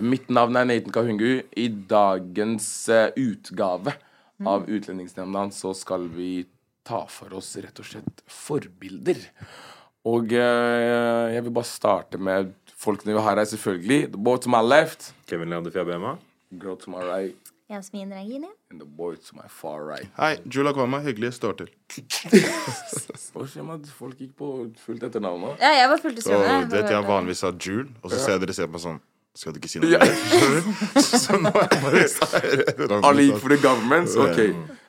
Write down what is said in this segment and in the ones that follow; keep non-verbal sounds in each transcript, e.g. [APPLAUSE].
Mitt navn er Nathan Kahungu. I dagens eh, utgave av Utlendingsnemnda så skal vi ta for oss rett og slett forbilder. Og eh, jeg vil bare starte med folkene vi har her, selvfølgelig. The boy to my left. Kevin Leander Fjabema. Girl to my right. Jasmin Regini. And the boy to my far right. Hei, Jula Kwama. Hyggelig. Står til. [LAUGHS] Hva skjer med at folk gikk på fullt etternavn nå? Ja, jeg var fullt i Så skoene. vet jeg vanligvis sa Jul, og så ser dere ser på sånn Skal du ikke si noe mer? Skjønner? [LAUGHS] Så nå er jeg bare [LAUGHS] Alle gikk for the government? Ok.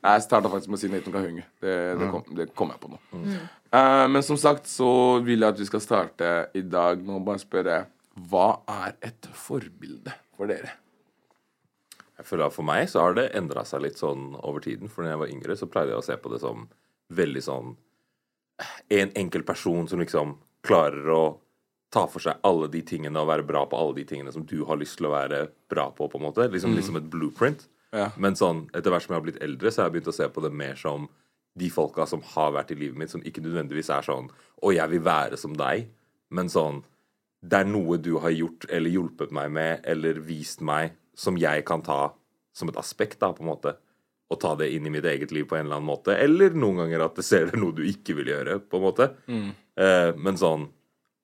Jeg starta faktisk med å si Nathan Kahunge. Det, det, kom, det kom jeg på nå. Eh, men som sagt så vil jeg at vi skal starte i dag med å bare spørre Hva er et forbilde for dere? Jeg føler at For meg så har det endra seg litt sånn over tiden. For når jeg var yngre, så pleide jeg å se på det som veldig sånn En enkelt person som liksom klarer å ta for seg alle de tingene og være bra på alle de tingene som du har lyst til å være bra på. på en måte Liksom, liksom et blueprint. Ja. Men sånn, etter hvert som jeg har blitt eldre, så har jeg begynt å se på det mer som de folka som har vært i livet mitt, som ikke nødvendigvis er sånn Å, jeg vil være som deg. Men sånn Det er noe du har gjort eller hjulpet meg med eller vist meg som jeg kan ta som et aspekt, da, på en måte. Og ta det inn i mitt eget liv på en eller annen måte. Eller noen ganger at det ser noe du ikke vil gjøre, på en måte. Eh, men sånn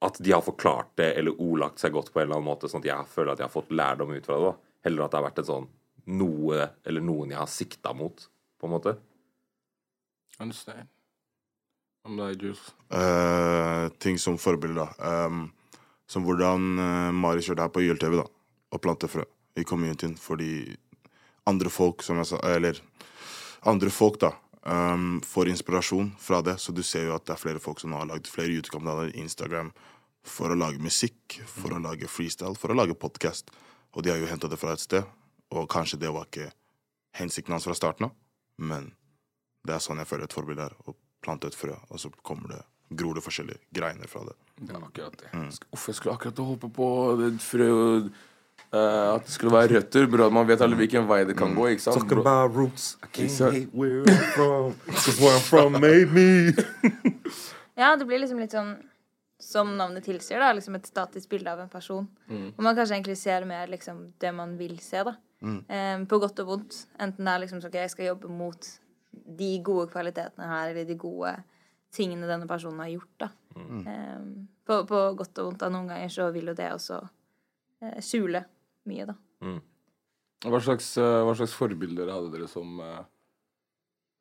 at de har forklart det eller ordlagt seg godt på en eller annen måte, sånn at jeg føler at jeg har fått lærdom ut fra det. da. Heller at det har vært en sånn noe eller noen jeg har sikta mot, på en måte. Understand. Om deg, Jules? Eh, ting som forbilde, da. Um, som hvordan uh, Mari kjørte her på YLTV, da. Og plante frø i communityen fordi andre folk, som jeg sa Eller andre folk, da. Um, får inspirasjon fra det. Så du ser jo at det er flere folk som har lagd flere YouTube-kanaler, Instagram, for å lage musikk, for å lage freestyle, for å lage podkast. Og de har jo henta det fra et sted. Og kanskje det var ikke hensikten hans fra starten av, men det er sånn jeg føler et forbilde er. Å plante et frø, og så kommer det gror det forskjellige greiner fra det. Det er akkurat det. Mm. Uff, jeg skulle akkurat håpe på frø frø eh, At det skulle være røtter. Bro. Man vet aldri hvilken vei det kan gå. ikke sant? Talking Bro. about roots. I can't hate where I'm from. 'Cause where I'm from made me. [LAUGHS] Ja, det blir liksom litt sånn som navnet tilsier, da. Liksom et statisk bilde av en person. Og man kanskje egentlig ser mer liksom det man vil se, da. Eh, på godt og vondt. Enten det er liksom sånn ok, jeg skal jobbe mot de gode kvalitetene her, eller de gode tingene denne personen har gjort, da. Eh, på, på godt og vondt. Da noen ganger så vil jo det også eh, skjule mye, da. Hva slags, eh, hva slags forbilder hadde dere som, eh,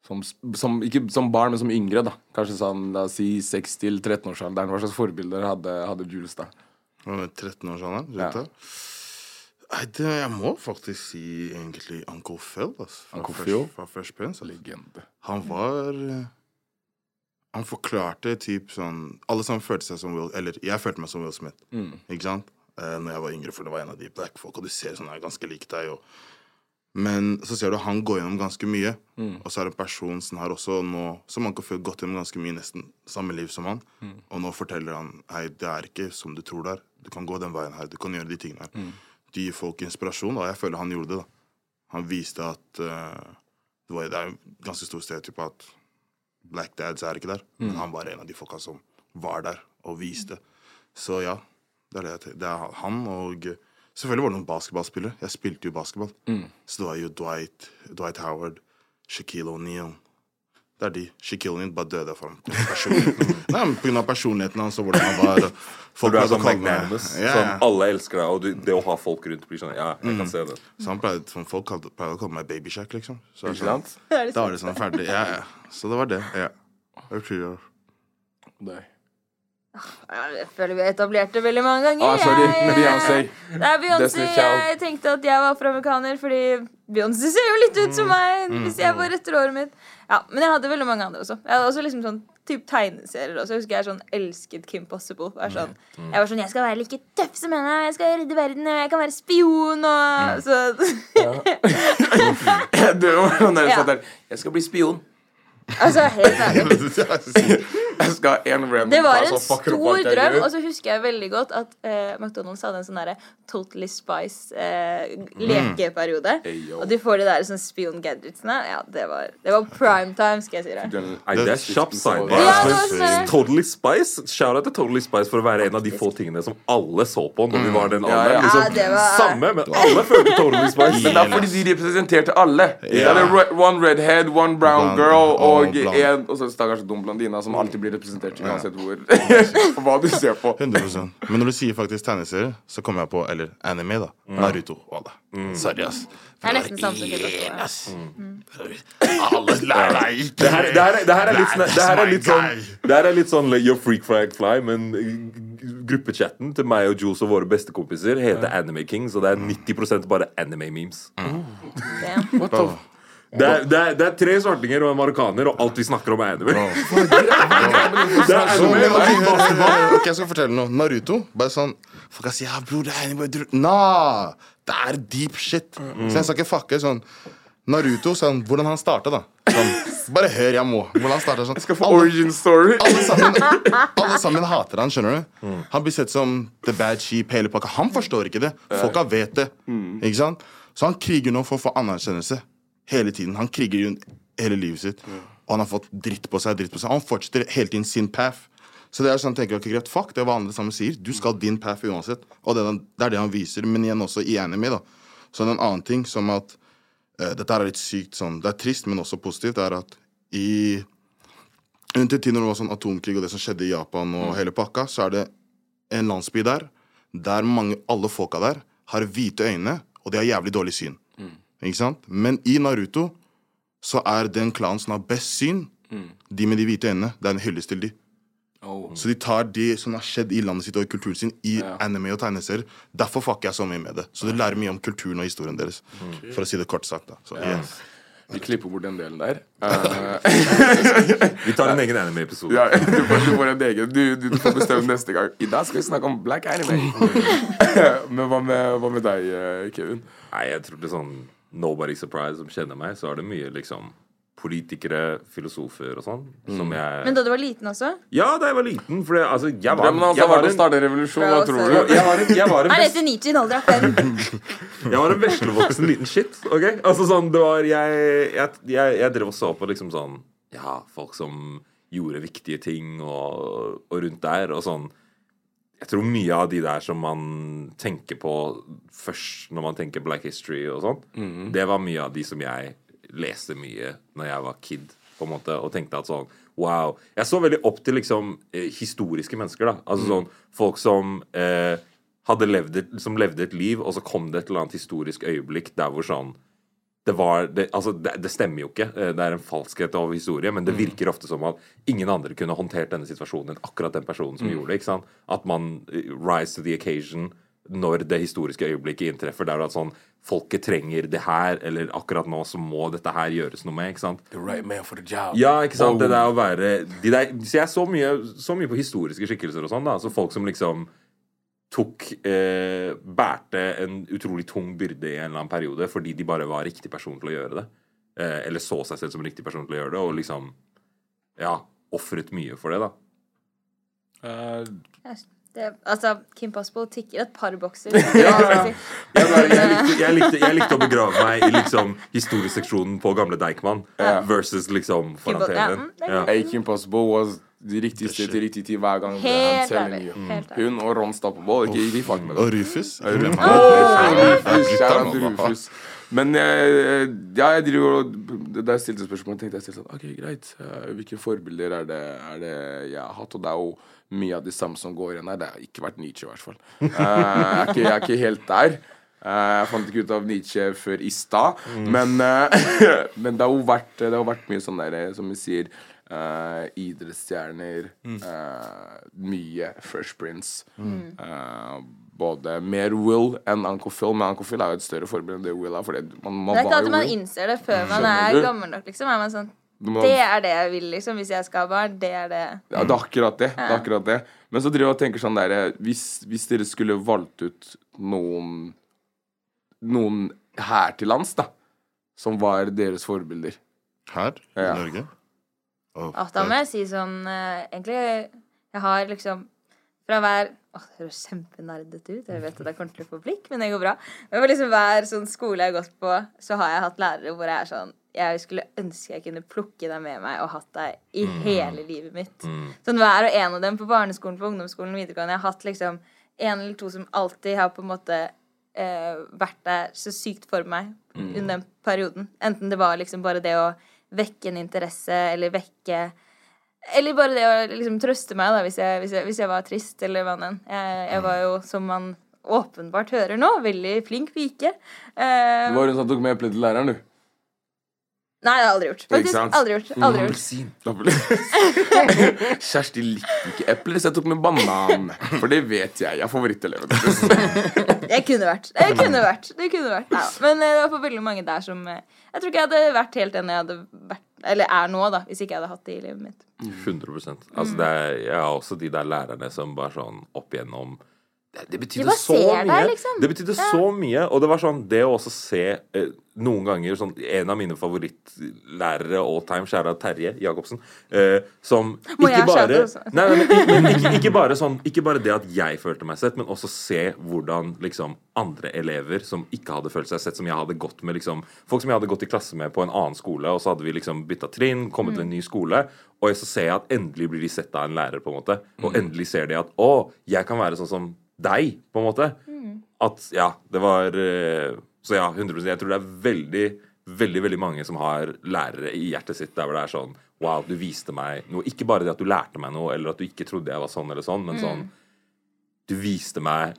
som, som Ikke som barn, men som yngre, da. Kanskje sånn, la oss si 6 til 13-årsalderen. Hva slags forbilder hadde, hadde Jules da? Han er 13 år sånn, Ja. ja. Nei, det, jeg må faktisk si egentlig Uncle Phil. Altså, Fra Uncle Fresh- Phil? Fra Fresh Prince. Altså. Legende. Han var eh, Han forklarte typ sånn Alle sammen følte seg som Will Eller jeg følte meg som Will Smith. Ikke sant? Eh, når jeg var yngre, for det var en av de black folk, og du ser sånn, er ganske lik deg. Og... Men så ser du han går gjennom ganske mye. Og så er det en person som har også nå Som han kan føle gått gjennom ganske mye, nesten samme liv som han. Og nå forteller han Hei, det er ikke som du tror det er. Du kan gå den veien her. Du kan gjøre de tingene her. Det gir folk inspirasjon, og jeg føler han gjorde det. da Han viste at uh, det, var, det er en ganske stor stereotyp at Black Dads er ikke der. Men han var en av de folka som var der og viste. Så ja, det er det jeg. Det er han og Selvfølgelig var det noen basketballspillere. Jeg spilte jo basketball. Så det var jo Dwight, Dwight Howard, Shaquille O'Neal, Det er de. Shaquille O'Neal bare døde for ham. [LAUGHS] Nei, men av personligheten hans og hvordan han var. Folk du er sånn magnanimous. ja, Sånn alle elsker deg, og du, det å ha folk rundt blir sånn Ja, jeg kan se det. Så han pleide, som folk pleide å kalle meg Baby Shack, liksom. Så, Ikke sant? Er det Da var det sånn ferdig. Ja, ja. Så det var det. Ja. Tror jeg- føler vi har etablert det veldig mange ganger. Ah, sorry. Jeg- Beyoncé. Det er Beyoncé. Jeg tenkte at jeg var afroamerikaner fordi Beyoncé ser jo litt ut som meg hvis jeg var etter håret mitt. Ja, Men jeg hadde veldig mange andre også. Jeg hadde også liksom sånn typ tegneserier også. Jeg husker jeg sånn elsket Kim Possible. Jeg, var sånn, jeg var sånn Jeg skal være like tøff som henne. Jeg skal redde verden. Jeg kan være spion og Så [LAUGHS] [LAUGHS] Du [LAUGHS] var sånn Ja. der. Jeg skal bli spion. Altså, helt [LAUGHS] ærlig. Jeg skal ha en random Det var en stor drøm. Og så husker jeg veldig godt at eh, McDonald's hadde en sånn derre Totally Spice eh, mm. og du får de der sånn spion-gadgetsene. Ja, det var, det var prime time, skal jeg si deg. Det er kjapp sign. Ja, sånn Totally Spice Shout out til Totally Spice for å være en av de få tingene som alle så på når vi var den Ja, ja. alderen. Liksom, Ja, var- Samme, men alle følte Totally Spice. Men det er fordi de representerte alle. Er one redhead, one brown girl og og en Og så stakkars dum blondina som alltid blir representert uansett hvor [LAUGHS] hva du ser på. 100 Men når du sier faktisk tegneserier, så kommer jeg på Eller anime, da. Naruto. Mm. Sorry, ass. Det er nesten som. Alle lærer deg ikke Det her, det, her, det, her er litt, sånn- det her er litt sånn. Det her er litt sånn Your freak flag fly, men uh, gruppechatten til meg og Jules og våre bestekompiser heter Anime Kings, og det er 90% bare anime-memes. Mm. What the Det, er- det, er- det er tre svartinger og en marokkaner, og alt vi snakker om, er [LAUGHS] er anime. ok, jeg skal fortelle noe. Naruto. Bare sånn Folk sier si ja, bror, det er anime. du- Nah, det er deep shit. Så jeg skal ikke fucke sånn Naruto, sånn, hvordan han starta, da. Sånn, bare hør, jeg må. Hvordan han starta sånn. Skal få Alle- origin story. alle sammen, alle sammen hater han, skjønner du? Han blir sett som the bad sheep, hele pakka. Han forstår ikke det. Folka vet det. Ikke sant? Så han kriger nå for å få anerkjennelse. Hele tiden. Han kriger jo hele livet sitt. Og han har fått dritt på seg, dritt på seg. Han fortsetter hele tiden sin path. Så det er sånn, tenker jeg, ok, greit, fuck det er hva andre sammen sier. Du skal din path uansett. Og det, er det han viser. Men igjen også i anime, da. Så en annen ting som at uh, Dette er litt sykt sånn Det er trist, men også positivt, er at i rundt i tiden når det var sånn atomkrig og det som skjedde i Japan og hele pakka, så er det en landsby der der mange, alle folka der har hvite øyne, og de har jævlig dårlig syn. Ikke sant? Men i Naruto så er den klanen som har best syn, de med de hvite øynene, det er en hyllest til de. Oh. Så de tar det som har skjedd i landet sitt og i kulturen sin, i anime og tegneserier. Derfor fucker jeg så mye med det. Så du lærer mye om kulturen og historien deres. For å si det kort sagt, da. Så, yes. Vi klipper bort den delen der. Uh, [LAUGHS] Vi tar en [LAUGHS] egen anime-episode. ja, du, får, du får en egen. Du, du, du får bestemme neste gang. I dag skal vi snakke om black anime. [LAUGHS] Men hva med, hva med deg, eh, Kevin? Nei, jeg tror det er sånn Nobody surprise som kjenner meg, så er det mye liksom politikere, filosofer og sånn. Som jeg Men da du var liten også? Ja, da jeg var liten. For altså, jeg var, Drømmen hans jeg har var vært å en starte revolusjon. Hva tror du? jeg var en, jeg var en Han leste Nietzsche i en alder av fem. [LAUGHS] Jeg var en veslevoksen liten shit. ok? Altså sånn, det var Jeg, jeg, jeg, jeg drev og så på liksom sånn Ja, folk som gjorde viktige ting og, og rundt der, og sånn Jeg tror mye av de der som man tenker på først når man tenker Black History og sånn, det var mye av de som jeg leste mye når jeg var kid, på en måte, og tenkte at sånn Wow. Jeg så veldig opp til liksom eh, historiske mennesker, da. Altså sånn folk som eh, hadde levd et, som levde et liv, og så kom det et eller annet historisk øyeblikk der hvor sånn det var det, Altså, det, det stemmer jo ikke. Eh, Det er en falskhet av historie, men det virker ofte som at ingen andre kunne håndtert denne situasjonen enn akkurat den personen som gjorde det. ikke sant? At man eh, rise to the occasion når det historiske øyeblikket inntreffer. Der at sånn Folket trenger det her, eller akkurat nå så må dette her gjøres noe med. ikke sant? The right man for the job. Ja, ikke sant? Oh. Det der å være de der, Så jeg så mye, så mye på historiske skikkelser og sånn. da Så folk som liksom tok eh, Bærte en utrolig tung byrde i en eller annen periode fordi de bare var riktig person til å gjøre det. Eh, eller så seg selv som riktig person til å gjøre det, og liksom Ja, ofret mye for det, da. Uh, Det, altså, Kim Possible tikker et par bokser. [LAUGHS] Jeg, bare, jeg, likte, jeg, likte, jeg likte å begrave meg i liksom historieseksjonen på gamle Deichman versus liksom foran ja, TV-en. mm, Ja. Hey, Kim Possible was de riktige sted til riktig tid hver gang. Helt telling ærlig. Hun og Ron Stappeball. Ikke, ikke fuck med Og det. Rufus. Rufus, Rufus. Men ja, jeg driver og Da jeg stilte spørsmålet, tenkte jeg stilte sånn OK, greit. eh, Hvilke forbilder er det, er det jeg har hatt? Og det er jo mye av de samme som går igjen her. Det har ikke vært Nietzsche, i hvert fall. Eh, jeg, er ikke, jeg er ikke helt der. Eh, jeg fant ikke ut av Nietzsche før i stad. Men, eh, [LAUGHS] men det har jo vært, det har vært mye sånn der, som vi sier eh, idrettsstjerner. eh, mye Fresh Prince. Eh, både mer Will enn Uncle Phil. Men Uncle Phil er jo et større forbilde enn det Will er. For det, man, man Det er ikke alltid man Will. innser det før man Skjønner er du? gammel nok, liksom. Er man sånn må- Det er det jeg vil, liksom. Hvis jeg skal ha barn, det er det. Ja, det er akkurat det. det, er akkurat det. Men så driver jeg og tenker sånn derre hvis, hvis dere skulle valgt ut noen Noen her til lands, da, som var deres forbilder Her i Ja. Norge? Åh, at da må jeg si sånn eh, Egentlig, jeg har liksom fra hver Åh, Det høres kjempenerdete ut. Jeg vet at jeg kommer til å få blikk, men det går bra. Men for liksom hver sånn skole jeg har gått på, så har jeg hatt lærere hvor jeg er sånn Jeg skulle ønske jeg kunne plukke deg med meg og hatt deg i hele livet mitt. Sånn hver og en av dem på barneskolen, på ungdomsskolen, videregående. Jeg har hatt liksom en eller to som alltid har på en måte eh, vært der så sykt for meg under den perioden. Enten det var liksom bare det å vekke en interesse, eller vekke Eller bare det å liksom trøste meg da, hvis jeg, hvis jeg, hvis jeg var trist, eller hva enn. Jeg, jeg var jo, som man åpenbart hører nå, veldig flink pike. Uh, Det var hun som tok med eplet til læreren, du. Nei, det har jeg aldri gjort. Faktisk aldri gjort. Aldri gjort. Appelsin. [LAUGHS] Kjersti likte ikke epler, så jeg tok med banan. For det vet jeg. Jeg er favoritteleven. [LAUGHS] Jeg kunne vært. Det kunne vært. Det kunne vært. Ja. men eh, det var for veldig mange der som eh, Jeg tror ikke jeg hadde vært helt den jeg hadde vært Eller er nå, da, hvis ikke jeg hadde hatt det i livet mitt. 100 Altså det er, Jeg har også de der lærerne som bare sånn opp igjennom Det, det betydde så mye. deg, liksom. Det betydde så mye. Og det var sånn Det å også se eh, noen ganger sånn En av mine favorittlærere all time, kjære Terje Jacobsen, eh, som Må ikke bare? Nei, nei, men, men ikke, ikke, bare sånn, ikke bare det at jeg følte meg sett, men også se hvordan liksom andre elever som ikke hadde følt seg sett, som jeg hadde gått med liksom Folk som jeg hadde gått i klasse med på en annen skole, og så hadde vi liksom bytta trinn, kommet til en ny skole, og så ser jeg at endelig blir de sett av en lærer, på en måte. Og endelig ser de at å, jeg kan være sånn som deg, på en måte. At ja, det var eh, Så ja, 100% Jeg tror det er veldig, veldig veldig mange som har lærere i hjertet sitt der hvor det er sånn Wow, du viste meg noe. Ikke bare det at du lærte meg noe, eller at du ikke trodde jeg var sånn eller sånn, men sånn Du viste meg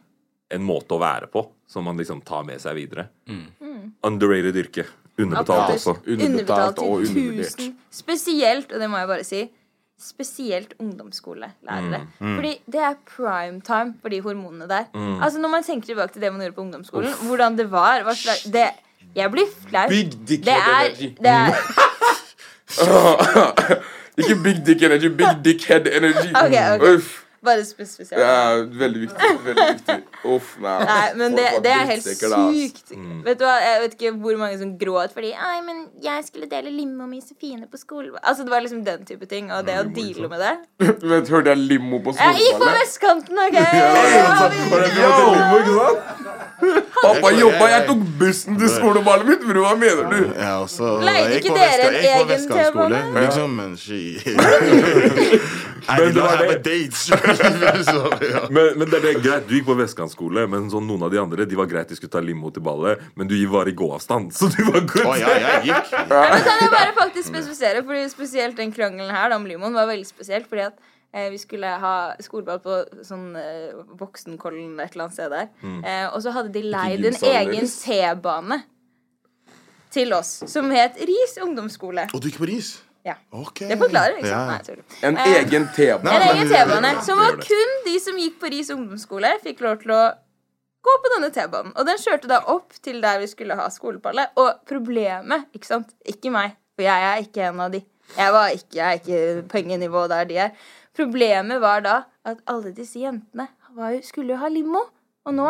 en måte å være på som man liksom tar med seg videre. Underrated yrke. Underbetalt også. Underbetalt og til undervurdert. Spesielt, og det må jeg bare si, spesielt ungdomsskolelærere. Fordi det er prime time for de hormonene der. Altså Når man tenker tilbake til det man gjorde på ungdomsskolen, hvordan det var slags, det, Jeg blir flau. Big dick Det er, det er [LAUGHS] ikke big dick energy, big dick head energy. [LAUGHS] Ok, ok. Uff. Bare spesifisere. Det er veldig viktig. Veldig viktig. Uff, nei. Nei, men det, det er helt sykt. Mm. Vet du hva, Jeg vet ikke hvor mange som gråt fordi ei, men jeg skulle dele limo med Josefine på skolen. Altså Det var liksom den type ting. Og det å deale med det. Du vet, [LAUGHS] hørte jeg limo på Jeg gikk på vestkanten, OK? [LAUGHS] Pappa jobba, jeg tok bussen til skoleballet mitt, bror. Hva mener du? Ja, også Leide ikke dere en egen T-bane? Liksom, men [LAUGHS] did det var det-. [LAUGHS] Men, men det er det, greit, du gikk på vestkantskole, men sånn noen av de andre De var greit, de skulle ta limo til ballet, men du var i gåavstand, så du var good. Oh, ja, jeg gikk. [LAUGHS] Men kan jeg bare faktisk spesifisere, fordi spesielt den krangelen her da, om limoen var veldig spesielt. Fordi at eh, vi skulle ha skoleball på sånn eh, Voksenkollen et eller annet sted der. Eh, og så hadde de leid en egen? T-bane til oss, som het Ris ungdomsskole. Og du gikk på Ris? Ja. Okay. Det forklarer, liksom. Ja. Nei, jeg tuller. En Eh, egen T-bane. En egen T-bane. Som var kun de som gikk på Ris ungdomsskole, fikk lov til å gå på denne T-banen. Og den kjørte da opp til der vi skulle ha skolepallet. Og problemet, ikke sant, ikke meg, for jeg er ikke en av de. Jeg, var ikke, jeg er ikke pengenivå der de er. Problemet var da at alle disse jentene var jo, skulle jo ha limo, og nå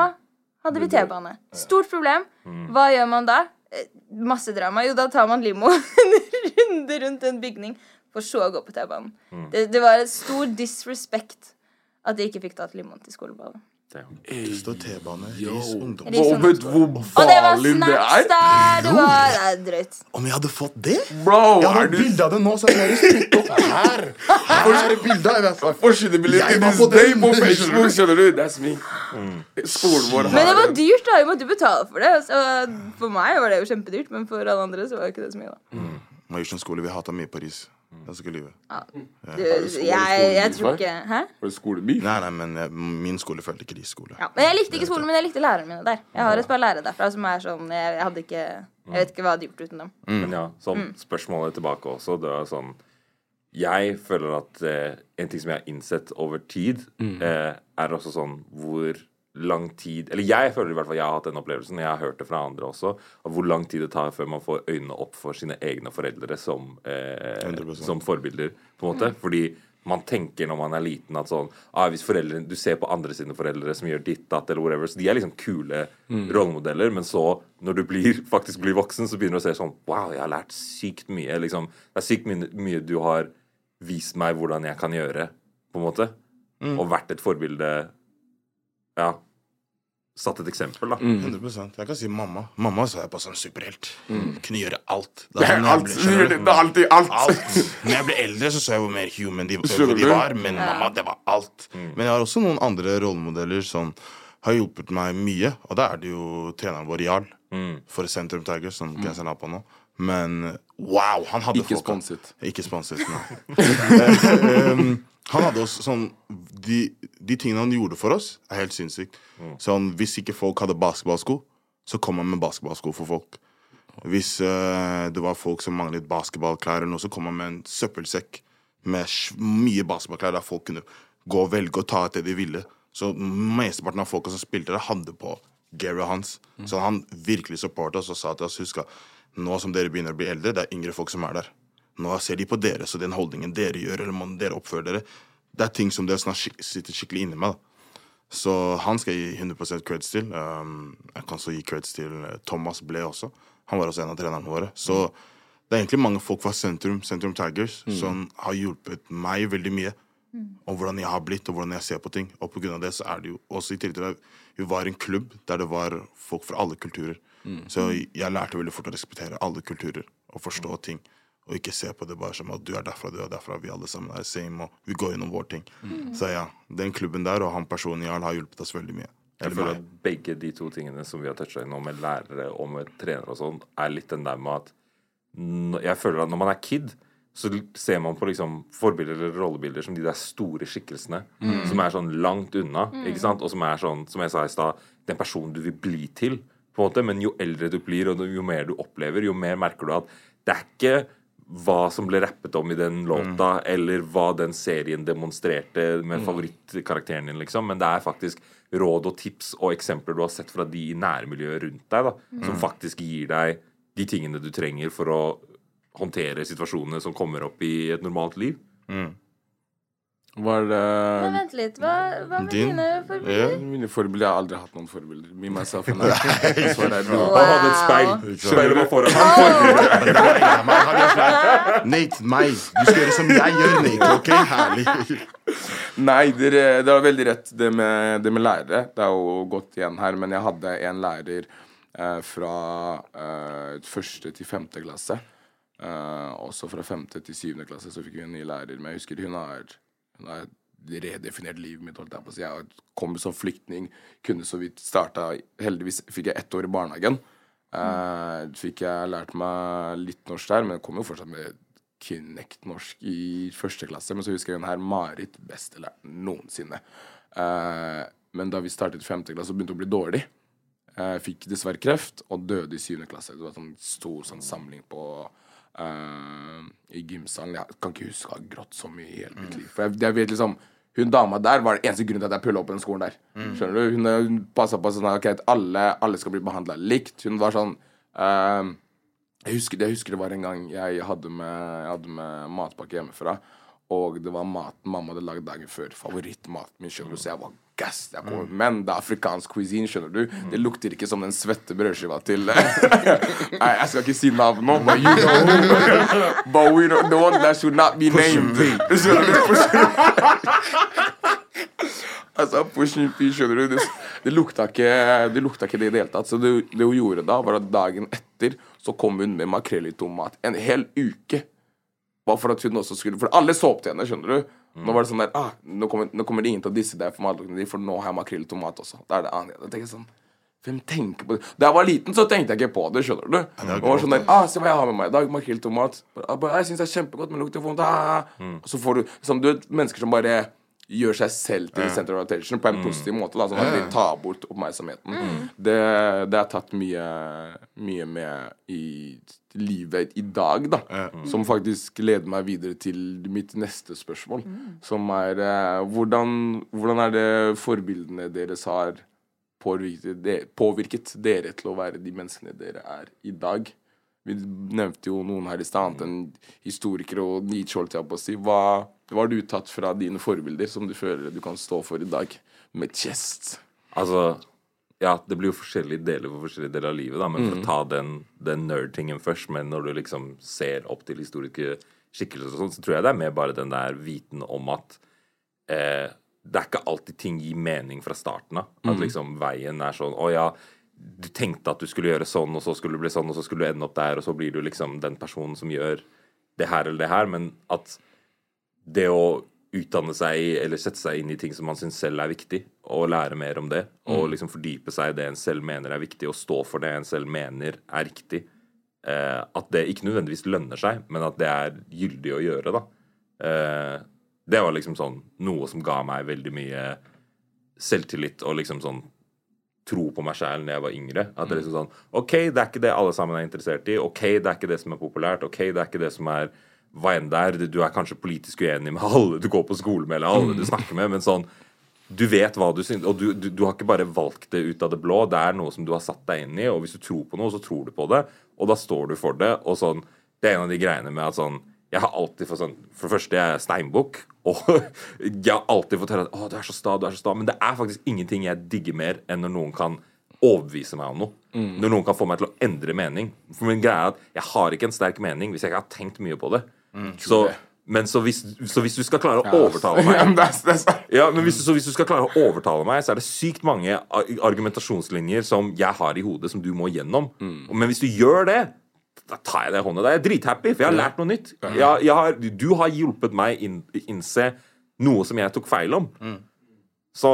hadde vi T-bane. Stort problem. Hva gjør man da? Masse drama. Jo, da tar man limo [LAUGHS] en runde rundt en bygning, for så å gå på T-banen. Det, det var et stor disrespect at de ikke fikk tatt limoen til skoleballen. Det står T-bane, Ris ungdom. Og vet hvor Og det var farlig det er? Det var drøyt. Om jeg hadde fått det? Bro, Jeg har du bilde av det nå, så jeg har stilt opp her. Her er bildet. Jeg vet hva. Var på day den. på Facebook, skjønner du? That's me. Skolen vår Men det var dyrt, da. Vi måtte betale for det. Så for meg var det jo kjempedyrt, men for alle andre så var det ikke det så mye, da. Majorsson skole, vi hata mye Paris. Skal lyve. Du, jeg, jeg tror ikke Hæ? Var det skolebil? Nei, nei, men jeg, min skole følte ikke de skole. Ja, men jeg likte ikke skolen, men jeg likte lærerne mine der. Jeg har et par lærere derfra som er sånn Jeg, jeg hadde ikke Jeg vet ikke hva jeg hadde gjort uten dem. Mm. ja, sånn spørsmålet tilbake også. Det er sånn Jeg føler at eh, en ting som jeg har innsett over tid, eh, er også sånn hvor lang tid Eller jeg føler i hvert fall jeg har hatt den opplevelsen, jeg har hørt det fra andre også, av hvor lang tid det tar før man får øynene opp for sine egne foreldre som, eh, som forbilder, på en måte. Fordi man tenker når man er liten at sånn ah, hvis foreldrene, Du ser på andre sine foreldre som gjør ditt, datt eller whatever. Så de er liksom kule rollemodeller. Men så, når du blir, [LAUGHS] faktisk blir voksen, så begynner du å se sånn Wow, jeg har lært sykt mye. liksom Det er sykt mye, mye du har vist meg hvordan jeg kan gjøre, på en måte. Og vært et forbilde Ja. Satt et eksempel, da. 100% Jeg kan si mamma. Mamma så jeg på som superhelt. Kunne gjøre alt. Da Det er jeg alt. ble- Det er alltid alt. alt. Når jeg ble eldre, så så jeg hvor mer human de, de var. Men mamma, det var alt. Men jeg har også noen andre rollemodeller som har hjulpet meg mye. Og da er det jo treneren vår, Jarl, for Sentrum Tigers, som mm. Genseren har på nå. Men wow, han hadde Ikke folka- sponset. Ikke sponset, nei. um, han hadde også sånn de, de tingene han gjorde for oss, er helt sinnssykt. Sånn, hvis ikke folk hadde basketballsko, så kom han med basketballsko for folk. Hvis uh, det var folk som manglet basketballklær, eller noe, så kom han med en søppelsekk med mye basketballklær der folk kunne gå og velge og ta ut det de ville. Så mesteparten av folka som spilte der, hadde på Gary hans. Så han virkelig supporta oss og sa til oss husk at nå som dere begynner å bli eldre, det er yngre folk som er der. Nå ser de på dere, så den holdningen dere gjør, eller måten dere oppfører dere, det er ting som dere snart skik sitter skikkelig inne med. da. Så han skal jeg gi 100 creds til. Um, jeg kan også gi creds til eh, Thomas Ble også. Han var også en av trenerne våre. Så det er egentlig mange folk fra Sentrum, Sentrum Tigers som har hjulpet meg veldig mye. Om hvordan jeg har blitt, og hvordan jeg ser på ting. Og på grunn av det så er det jo også i tillegg til at vi var en klubb der det var folk fra alle kulturer. Så jeg lærte veldig fort å respektere alle kulturer og forstå ting. Og ikke se på det bare som at du er derfra, du er derfra, vi alle sammen er same, og vi går gjennom våre ting. Så ja, den klubben der og han personen Jarl har hjulpet oss veldig mye. Jeg føler at begge de to tingene som vi har toucha innom, med lærere og med trenere og sånn, er litt den der med at Jeg føler at når man er kid, så ser man på liksom forbilder eller rollebilder som de der store skikkelsene. Som er sånn langt unna, ikke sant? Og som er sånn, som jeg sa i stad, den personen du vil bli til. På en måte, Men jo eldre du blir, og jo mer du opplever, jo mer merker du at det er ikke hva som ble rappet om i den låta, eller hva den serien demonstrerte med favorittkarakteren din, liksom. Men det er faktisk råd og tips og eksempler du har sett fra de i nærmiljøet rundt deg, da, som faktisk gir deg de tingene du trenger for å håndtere situasjonene som kommer opp i et normalt liv. Var Men det vent litt. Hva, hva med Din? dine forbilder? Mine forbilder Jeg har aldri hatt noen forbilder. Me, myself and I. Er no. Han hadde et speil. Speilet var foran ham. [LAUGHS] Men det var jeg, meg, han gjør. Nate, meg. Du skal gjøre som jeg gjør, Nate. ok? Herlig. Nei, dere, det var veldig rett, det med, det med lærere. Det er jo gått igjen her, men jeg hadde en lærer eh, fra eh, første til femte klasse. Eh, også fra femte til syvende klasse så fikk vi en ny lærer. Men jeg husker hun har, hun har redefinert livet mitt. Holdt jeg på å si. Jeg kom som flyktning, kunne så vidt starta Heldigvis fikk jeg ett år i barnehagen. Eh, fikk jeg lært meg litt norsk der, men jeg kom jo fortsatt med Kinect-norsk i første klasse. Men så husker jeg hun her Marit, beste læreren noensinne. Eh, men da vi startet femte klasse så begynte å bli dårlig, eh, fikk dessverre kreft og døde i syvende klasse. Det var sånn stor sånn samling på eh, i gymsalen. Jeg kan ikke huske å ha grått så mye i hele mitt liv. For jeg, jeg vet liksom hun dama der var den eneste grunnen til at jeg pulla opp den skolen der. Skjønner du? Hun, hun passa på sånn at okay, alle, alle skal bli behandla likt. Hun var sånn uh, jeg, husker, jeg husker det var en gang jeg hadde med, jeg hadde med matpakke hjemmefra. Og det var maten mamma hadde lagd dagen før. Favorittmaten min. skjønner du Så jeg var gass. Jeg kom, Men det er afrikansk cuisine, skjønner du. Det lukter ikke som den svette brødskiva til [LAUGHS] Nei, jeg skal ikke si navn nå, but you know. [LAUGHS] But we know, the one that should not be named. [LAUGHS] Skjønner du? Altså, pushing pee, skjønner du? Det, det, lukta ikke, det lukta ikke det i det hele tatt. Så det, det hun gjorde da, var at dagen etter så kom hun med makrell i tomat. En hel uke. Bare for at hun også skulle For alle så opp til henne, skjønner du. Nå var det sånn der ah, nå, kommer, nå kommer det ingen til å disse deg for matluktene din, for nå har jeg makrell i tomat også. Da er det annet. Jeg tenker sånn Hvem tenker på det? Da jeg var liten, så tenkte jeg ikke på det. skjønner du? Det var sånn der, ah, Se hva jeg har med meg i dag. Makrell i tomat. Ah, Jeg syns det er kjempegodt, men lukter vondt. Ah. Og så får du sånn, du vet, mennesker som bare gjør seg selv til center of attention på en positiv måte. Da, sånn at de tar bort oppmerksomheten. Det, det har tatt mye, mye med i livet i dag, da. Som faktisk leder meg videre til mitt neste spørsmål. Som er eh, hvordan, hvordan er det forbildene deres har påvirket, de- påvirket dere til å være de menneskene dere er i dag? Vi nevnte jo noen her i stad, annet enn historikere og Nietzsche, holdt jeg på å si. Hva, hva har du tatt fra dine forbilder som du føler du kan stå for i dag, med chest? Altså Ja, det blir jo forskjellige deler for forskjellige deler av livet, da, men for å ta den, den nerd-tingen først, men når du liksom ser opp til historiske skikkelser og sånn, så tror jeg det er mer bare den der viten om at eh, det er ikke alltid ting gir mening fra starten av. At liksom veien er sånn Å ja, du tenkte at du skulle gjøre sånn, og så skulle du bli sånn, og så skulle du ende opp der, og så blir du liksom den personen som gjør det her eller det her, men at det å utdanne seg eller sette seg inn i ting som man syns selv er viktig, og lære mer om det, og liksom fordype seg i det en selv mener er viktig, og stå for det en selv mener er riktig, eh, at det ikke nødvendigvis lønner seg, men at det er gyldig å gjøre, da. Eh, det var liksom sånn noe som ga meg veldig mye selvtillit og liksom sånn tro på meg sjæl da jeg var yngre. At det er liksom sånn OK, det er ikke det alle sammen er interessert i. OK, det er ikke det som er populært. OK, det er ikke det som er hva enn det er. Du er kanskje politisk uenig med alle du går på skole med, eller alle du snakker med, men sånn du vet hva du syns, og du, du, du har ikke bare valgt det ut av det blå. Det er noe som du har satt deg inn i, og hvis du tror på noe, så tror du på det, og da står du for det. Og sånn, Det er en av de greiene med at sånn Jeg har alltid fått sånn For det første, jeg er steinbukk, [LAUGHS] og jeg har alltid fått høre at 'Å, du er så sta, du er så sta', men det er faktisk ingenting jeg digger mer enn når noen kan overbevise meg om noe. Når noen kan få meg til å endre mening. For min greie er at jeg har ikke en sterk mening hvis jeg ikke har tenkt mye på det. Så, men så hvis, så hvis du skal klare å overtale meg [LAUGHS] Ja, men hvis, så hvis du skal klare å overtale meg, så er det sykt mange argumentasjonslinjer som jeg har i hodet, som du må gjennom. Men hvis du gjør det, da tar jeg det i hånda. Jeg er drithappy, for jeg har lært noe nytt. Jeg, jeg har, du har hjulpet meg inn, innse noe som jeg tok feil om. Så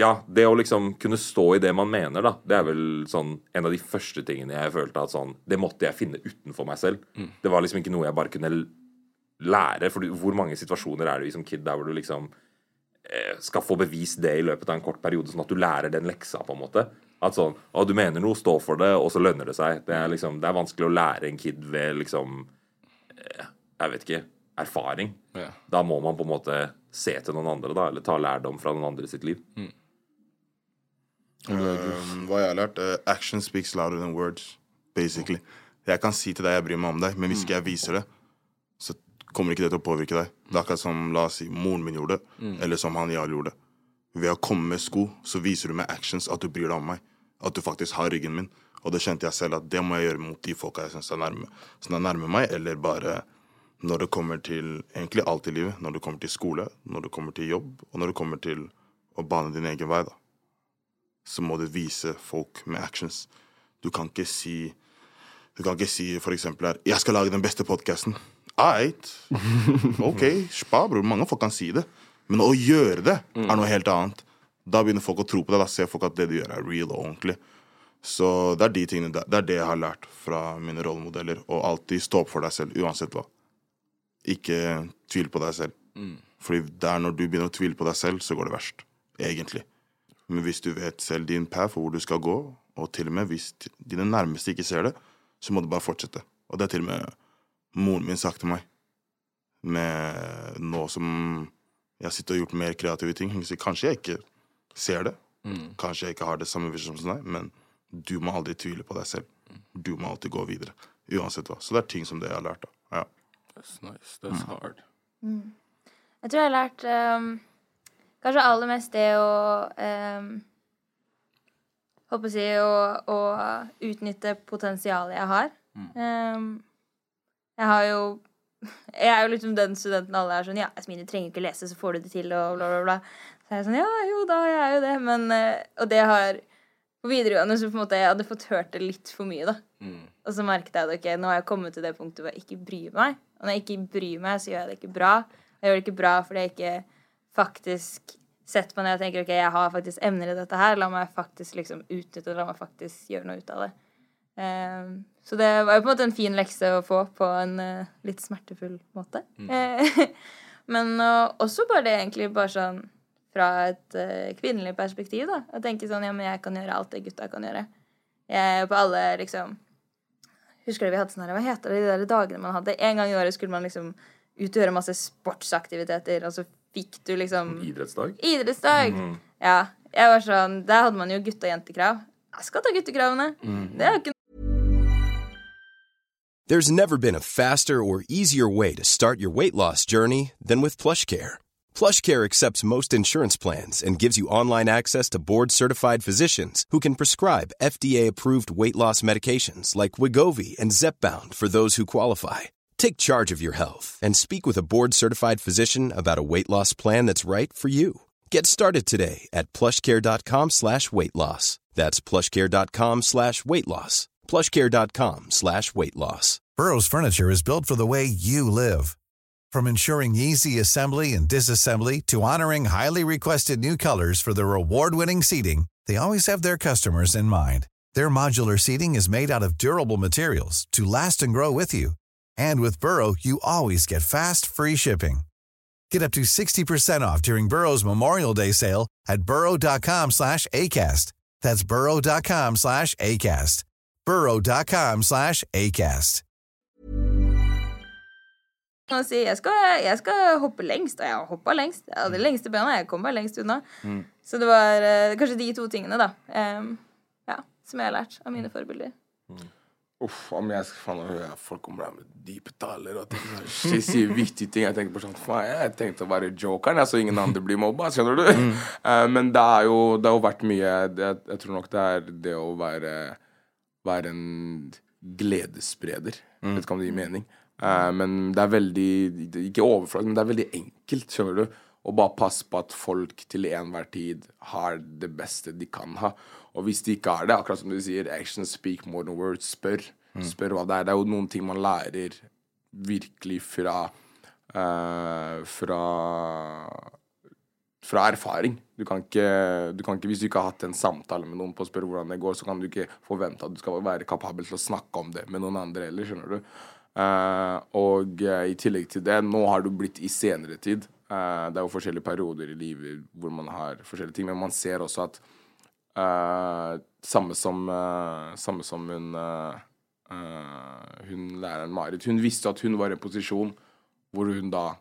ja, det å liksom kunne stå i det man mener, da, det er vel sånn en av de første tingene jeg følte at sånn Det måtte jeg finne utenfor meg selv. Det var liksom ikke noe jeg bare kunne lære. For hvor mange situasjoner er det i som kid der hvor du liksom eh, skal få bevist det i løpet av en kort periode, sånn at du lærer den leksa, på en måte. At sånn Å, du mener noe, stå for det, og så lønner det seg. Det er liksom Det er vanskelig å lære en kid ved liksom eh, Jeg vet ikke erfaring. Ja. Da må man på en måte se til noen andre, da, eller ta lærdom fra noen andre sitt liv. Um, hva jeg har lært? Uh, action speaks louder than words, basically. Jeg kan si til deg jeg bryr meg om deg, men hvis ikke jeg viser det, så kommer ikke det til å påvirke deg. Det er akkurat som la oss si, moren min gjorde det, eller som han Jarl gjorde. Ved å komme med sko, så viser du med actions at du bryr deg om meg. At du faktisk har ryggen min. Og det kjente jeg selv at det må jeg gjøre mot de folka jeg syns er nærme, som er nærme meg, eller bare når det kommer til egentlig alt i livet. Når det kommer til skole, når det kommer til jobb, og når det kommer til å bane din egen vei, da så må du vise folk med actions. Du kan ikke si Du kan ikke si for eksempel her 'Jeg skal lage den beste podkasten'. Eit. [LAUGHS] OK, spa, bror. Mange folk kan si det. Men å gjøre det er noe helt annet. Da begynner folk å tro på deg. Da ser folk at det du gjør, er real og ordentlig. Så det er de tingene der. Det er det jeg har lært fra mine rollemodeller. Og alltid stå opp for deg selv, uansett hva. Ikke tvil på deg selv. Fordi det er når du begynner å tvile på deg selv, så går det verst. Egentlig. Men hvis du vet selv din path og hvor du skal gå, og til og med hvis dine nærmeste ikke ser det, så må du bare fortsette. Og det har til og med moren min sagt til meg. Med nå som jeg sitter og gjort mer kreative ting. Hun sier kanskje jeg ikke ser det, kanskje jeg ikke har det samme visjon som deg, men du må aldri tvile på deg selv. Du må alltid gå videre. Uansett hva. Så det er ting som det jeg har lært. da. Ja. That's nice. That's hard. Jeg tror jeg har lært ehm, kanskje aller mest det å um, Håper å si å, å utnytte potensialet jeg har. Ehm, jeg har jo Jeg er jo liksom den studenten alle er sånn Ja, Esmine, du trenger ikke lese, så får du det til, og bla, bla, bla. Så jeg er sånn Ja, jo da, jeg er jo det. Men eh, Og det har På videregående så på en måte jeg hadde fått hørt det litt for mye, da. Og så merket jeg at ok, nå har jeg kommet til det punktet hvor jeg ikke bryr meg. Og når jeg ikke bryr meg, så gjør jeg det ikke bra. Jeg gjør det ikke bra fordi jeg ikke faktisk setter meg ned og tenker ok, jeg har faktisk emner i dette her. La meg faktisk liksom utnytte det. La meg faktisk gjøre noe ut av det. Um, så det var jo på en måte en fin lekse å få på en uh, litt smertefull måte. Mm. [LAUGHS] men uh, også bare det egentlig bare sånn fra et uh, kvinnelig perspektiv, da. Å tenke sånn ja, men jeg kan gjøre alt det gutta kan gjøre. Jeg på alle liksom Husker du vi hadde sånn her, Hva heter det de der dagene man hadde? En gang i året skulle man liksom ut og gjøre masse sportsaktiviteter, altså så fikk du liksom Idrettsdag? Idrettsdag. Ja. Jeg var sånn Der hadde man jo gutte- og jentekrav. Jeg skal ta guttekravene. Det er jo ikke There's never been a faster or easier way to start your weight loss journey than with PlushCare. PlushCare accepts most insurance plans and gives you online access to board-certified physicians who can prescribe FDA-approved weight loss medications like Wigovi and Zepbound for those who qualify. Take charge of your health and speak with a board-certified physician about a weight loss plan that's right for you. Get started today at plushcare.com slash weight loss. That's plushcare.com slash weight loss. plushcare.com slash weight loss. Burrow's furniture is built for the way you live. From ensuring easy assembly and disassembly to honoring highly requested new colors for their award-winning seating, they always have their customers in mind. Their modular seating is made out of durable materials to last and grow with you. And with Burrow, you always get fast, free shipping. Get up to 60% off during Burrow's Memorial Day sale at burrow.com slash ACAST. That's burrow.com slash ACAST. burrow.com slash ACAST. å si jeg skal, jeg skal hoppe lengst, og jeg har hoppa lengst. Jeg hadde mm. de lengste bena. Jeg kom meg lengst unna. Mm. Så det var eh, kanskje de to tingene, da, em, ja, som jeg har lært av mine mm. forbilder. Uff, om jeg skal faen høre folk kommer der med dype taler og ting. sier viktige ting. Jeg tenker på sånn Faen, jeg tenkte å være jokeren, så ingen andre blir mobba. Skjønner du? [LAUGHS] Eh, men det er jo Det har jo vært mye det, Jeg tror nok det er det å være Være en gledesspreder. Vet ikke om det gir mening. Uh, men det er veldig Ikke overfladisk, men det er veldig enkelt, skjønner du. Og bare passe på at folk til enhver tid har det beste de kan ha. Og hvis de ikke har det, akkurat som du sier, action speak more than words. Spør. Spør hva det er. Det er jo noen ting man lærer virkelig fra uh, Fra fra erfaring. Du kan, ikke, du kan ikke, Hvis du ikke har hatt en samtale med noen på å spørre hvordan det går, så kan du ikke forvente at du skal være kapabel til å snakke om det med noen andre heller, skjønner du. Uh, og uh, i tillegg til det, nå har du blitt i senere tid. Eh, det er jo forskjellige perioder i livet hvor man har forskjellige ting, men man ser også at uh, samme som uh, Samme som hun Hun læreren Marit. Hun visste at hun var i en posisjon hvor hun da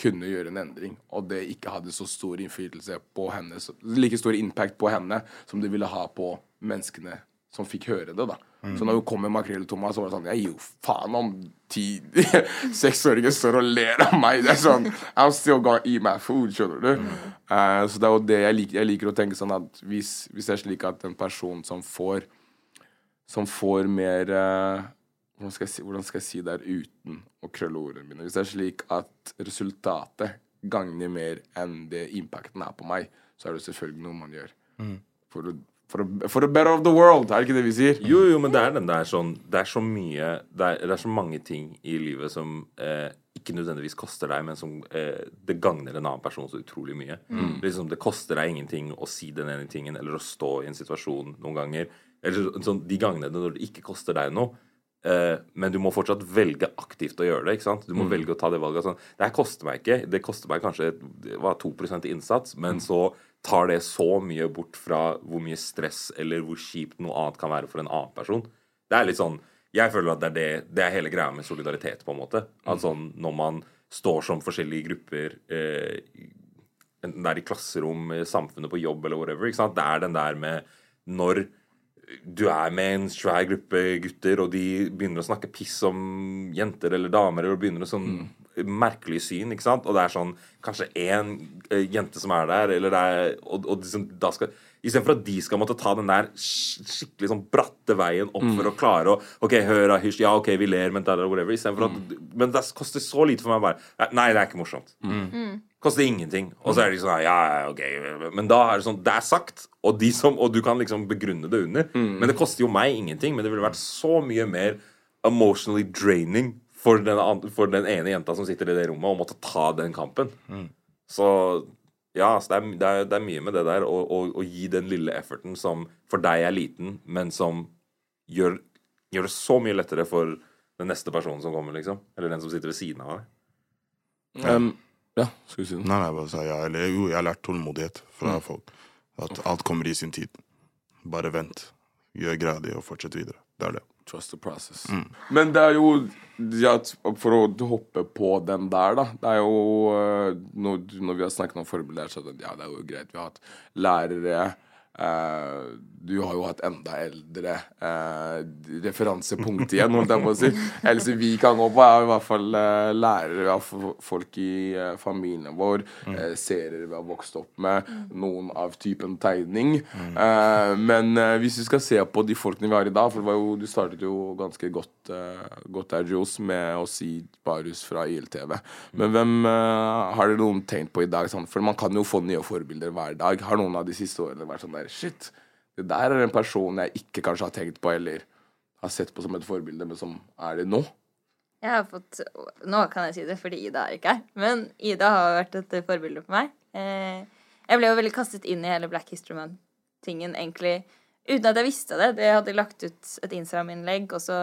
kunne gjøre en endring, og det ikke hadde så stor innflytelse på henne, like stor impact på henne som det ville ha på menneskene som fikk høre det, da. Så når hun kom med makrell Thomas, så var det sånn Jeg gir jo faen om ti [LAUGHS] seksåringer står og ler av meg. Det er sånn I'm still gonna eat my food, skjønner du. Eh, så det er jo det jeg liker. Jeg liker å tenke sånn at hvis, hvis det er slik at en person som får Som får mer uh, hvordan skal, si, hvordan skal jeg si det her uten å krølle ordene mine? Hvis det er slik at resultatet gagner mer enn det impacten er på meg, så er det selvfølgelig noe man gjør. For, å, for, for the better of the world, er det ikke det vi sier? Jo, jo, men det er den der sånn Det er så mye Det er, det er så mange ting i livet som eh, ikke nødvendigvis koster deg, men som eh, det gagner en annen person så utrolig mye. Liksom, det koster deg ingenting å si den ene tingen eller å stå i en situasjon noen ganger. Eller sånn, de gangene når det ikke koster deg noe. Eh, men du må fortsatt velge aktivt å gjøre det. ikke sant? Du må velge å ta det valget. Sånn. Det her koster meg ikke. Det koster meg kanskje det var 2% innsats, men så tar det så mye bort fra hvor mye stress eller hvor kjipt noe annet kan være for en annen person. Det er litt sånn Jeg føler at det er, det, det er hele greia med solidaritet, på en måte. At sånn når man står som forskjellige grupper eh, Enten det er i klasserom, i samfunnet, på jobb eller whatever. Det er den der med når du er med en svær gruppe gutter, og de begynner å snakke piss om jenter eller damer, eller begynner å sånn merkelig syn, ikke sant? Og det er sånn kanskje én eh, jente som er der, eller det er Og, og liksom, da skal Istedenfor at de skal måtte ta den der skikkelig sånn bratte veien opp for å klare å OK, hør hysj, ja, OK, vi ler, men da, er whatever. Istedenfor at Men det koster så lite for meg bare Nei, det er ikke morsomt. Koster ingenting. Og så er de sånn Ja, ja, ok. Men da er det sånn Det er sagt, og, de som, og du kan liksom begrunne det under. Men det koster jo meg ingenting. Men det ville vært så mye mer emotionally draining for den, for den ene jenta som sitter i det rommet, og måtte ta den kampen. Så ja, altså, det, er, det, er, det er mye med det der å, å, å gi den lille efforten som for deg er liten, men som gjør, gjør det så mye lettere for den neste personen som kommer, liksom. Eller den som sitter ved siden av deg. Um, ja, skal vi si det. Nei, nei, jeg bare sa ja, eller jo, jeg har lært tålmodighet fra folk. At alt kommer i sin tid. Bare vent. Gjør greia di og fortsett videre. Det er det. Trust the process. Men det er jo ja, For å hoppe på den der, da. Det er jo øh, Når, når vi har snakket om forbilder, så er det, ja, det er jo greit. Vi har hatt lærere. Eh, du har jo hatt enda eldre uh, referansepunkt igjen, holdt jeg på å si. Ellers vi kan gå på, er i hvert fall uh, lærere. Har folk i uh, familien vår. eh, serier vi har vokst opp med. Noen av typen tegning. Eh, men hvis vi skal se på de folkene vi har i dag For det var jo, du startet jo ganske godt, uh, godt der, Jules, med å si Barus fra ILTV. Men hvem eh, har dere noen tenkt på i dag? Sånn? For man kan jo få nye forbilder hver dag. Har noen av de siste årene vært sånn der Shit, det der er en person jeg ikke kanskje har tenkt på, eller har sett på som et forbilde, men som er det nå? Jeg har fått Nå kan jeg si det fordi Ida er ikke her, men Ida har vært et forbilde for meg. Eh, jeg ble jo veldig kastet inn i hele Black History Month-tingen, egentlig, uten at jeg visste det. Jeg hadde lagt ut et Instagram-innlegg, og så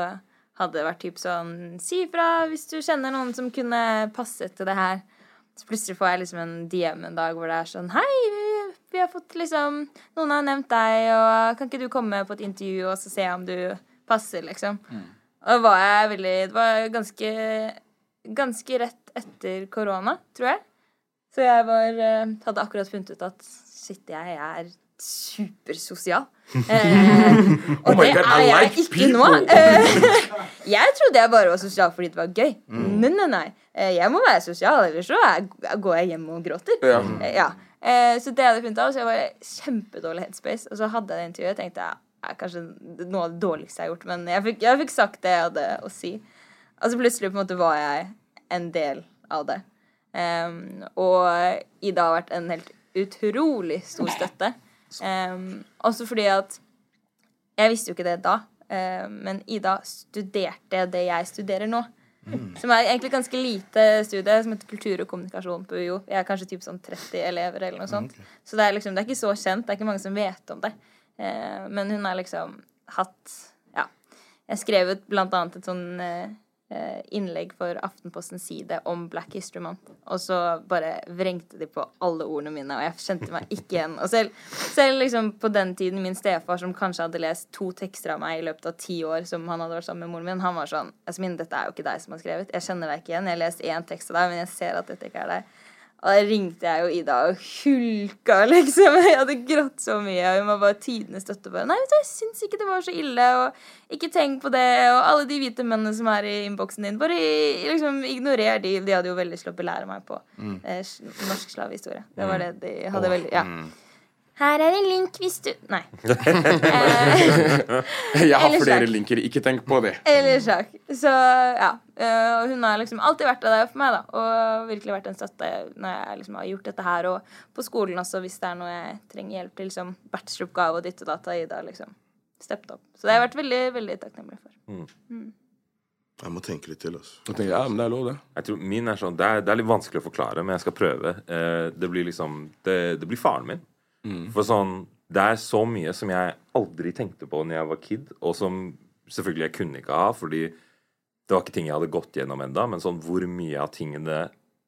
hadde det vært typ sånn Si ifra hvis du kjenner noen som kunne passe til det her. Så plutselig får jeg liksom en DM en dag hvor det er sånn Hei, vi, har fått liksom Noen har nevnt deg, og kan ikke du komme på et intervju og så se om du passer, liksom? Og da var jeg veldig Det var ganske Ganske rett etter korona, tror jeg. Så jeg var eh, Hadde akkurat funnet ut at shit, jeg er supersosial. [LAUGHS] Eh, og Oh det God, er jeg like ikke nå. Eh, [LAUGHS] jeg trodde jeg bare var sosial fordi det var gøy. Nei, nei, nei. Eh, Jeg må være sosial, ellers så går jeg hjem og gråter. Ja. Ja. Eh, så det hadde funnet av. Så jeg var i kjempedårlig headspace. Og så hadde jeg det intervjuet. tenkte jeg er kanskje noe av det dårligste jeg har gjort. Men jeg fikk, jeg fikk sagt det jeg hadde å si. Og så plutselig på en måte var jeg en del av det. Um, og Ida har vært en helt utrolig stor støtte. Um, også fordi at Jeg visste jo ikke det da, um, men Ida studerte det jeg studerer nå. Som er egentlig ganske lite studie, som heter kultur og kommunikasjon på UiO. Jeg er kanskje typ sånn 30 elever eller noe sånt. Så det er liksom, det er ikke så kjent. Det er ikke mange som vet om det. Eh, men hun har liksom hatt Ja. Jeg skrev ut blant annet et sånn eh, innlegg for Aftenpostens side om Black History Month. Og så bare vrengte de på alle ordene mine, og jeg kjente meg ikke igjen. Og selv, selv liksom på den tiden min stefar, som kanskje hadde lest to tekster av meg i løpet av ti år, som han hadde vært sammen med moren min, han var sånn Jasmin, dette er jo ikke deg som har skrevet. Jeg kjenner deg ikke igjen. Jeg har lest én tekst av deg, men jeg ser at dette ikke er deg. Og da ringte jeg jo Ida og hulka, liksom. [LAUGHS] Jeg hadde grått så mye. Og hun var bare tidenes støtte. Bare, Nei, vet du, jeg syns ikke det var så ille. Og ikke tenk på det. Og alle de hvite mennene som er i innboksen din, bare liksom ignorer de. De hadde jo veldig sluppet lære meg på eh, norsk slavehistorie. Det var det de hadde veldig Ja. Her er en link hvis du Nei. [LAUGHS] Eh, Jeg har flere sjakk. linker, ikke tenk på det. eller sjakk. Så ja. eh, Og hun har liksom alltid vært der for meg, da. Og virkelig vært en støtte når jeg liksom har gjort dette her. Og på skolen også, hvis det er noe jeg trenger hjelp til, som bacheloroppgave og ditt og datt, Ida liksom steppet opp. Så det har jeg vært veldig, veldig takknemlig for. Jeg må tenke litt til, altså. Jeg tenker, ja, men det er lov, det. Jeg tror min er sånn, det er, det er litt vanskelig å forklare, men jeg skal prøve. Eh, det blir liksom Det, det blir faren min. For sånn Det er så mye som jeg aldri tenkte på når jeg var kid, og som selvfølgelig jeg kunne ikke ha, fordi det var ikke ting jeg hadde gått gjennom enda, men sånn hvor mye av tingene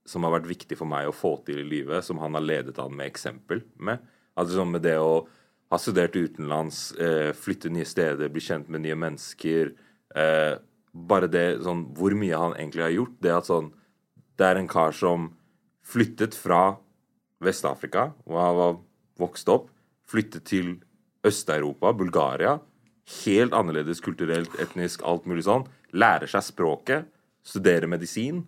som har vært viktig for meg å få til i livet, som han har ledet an med eksempel med. Altså sånn med det å ha studert utenlands, eh, flytte nye steder, bli kjent med nye mennesker. Eh, bare det sånn Hvor mye han egentlig har gjort. Det at sånn Det er en kar som flyttet fra Vest-Afrika, hvor han var vokst opp, flyttet til Øst-Europa, Bulgaria. Helt annerledes kulturelt, etnisk, alt mulig sånn. Lærer seg språket, studerer medisin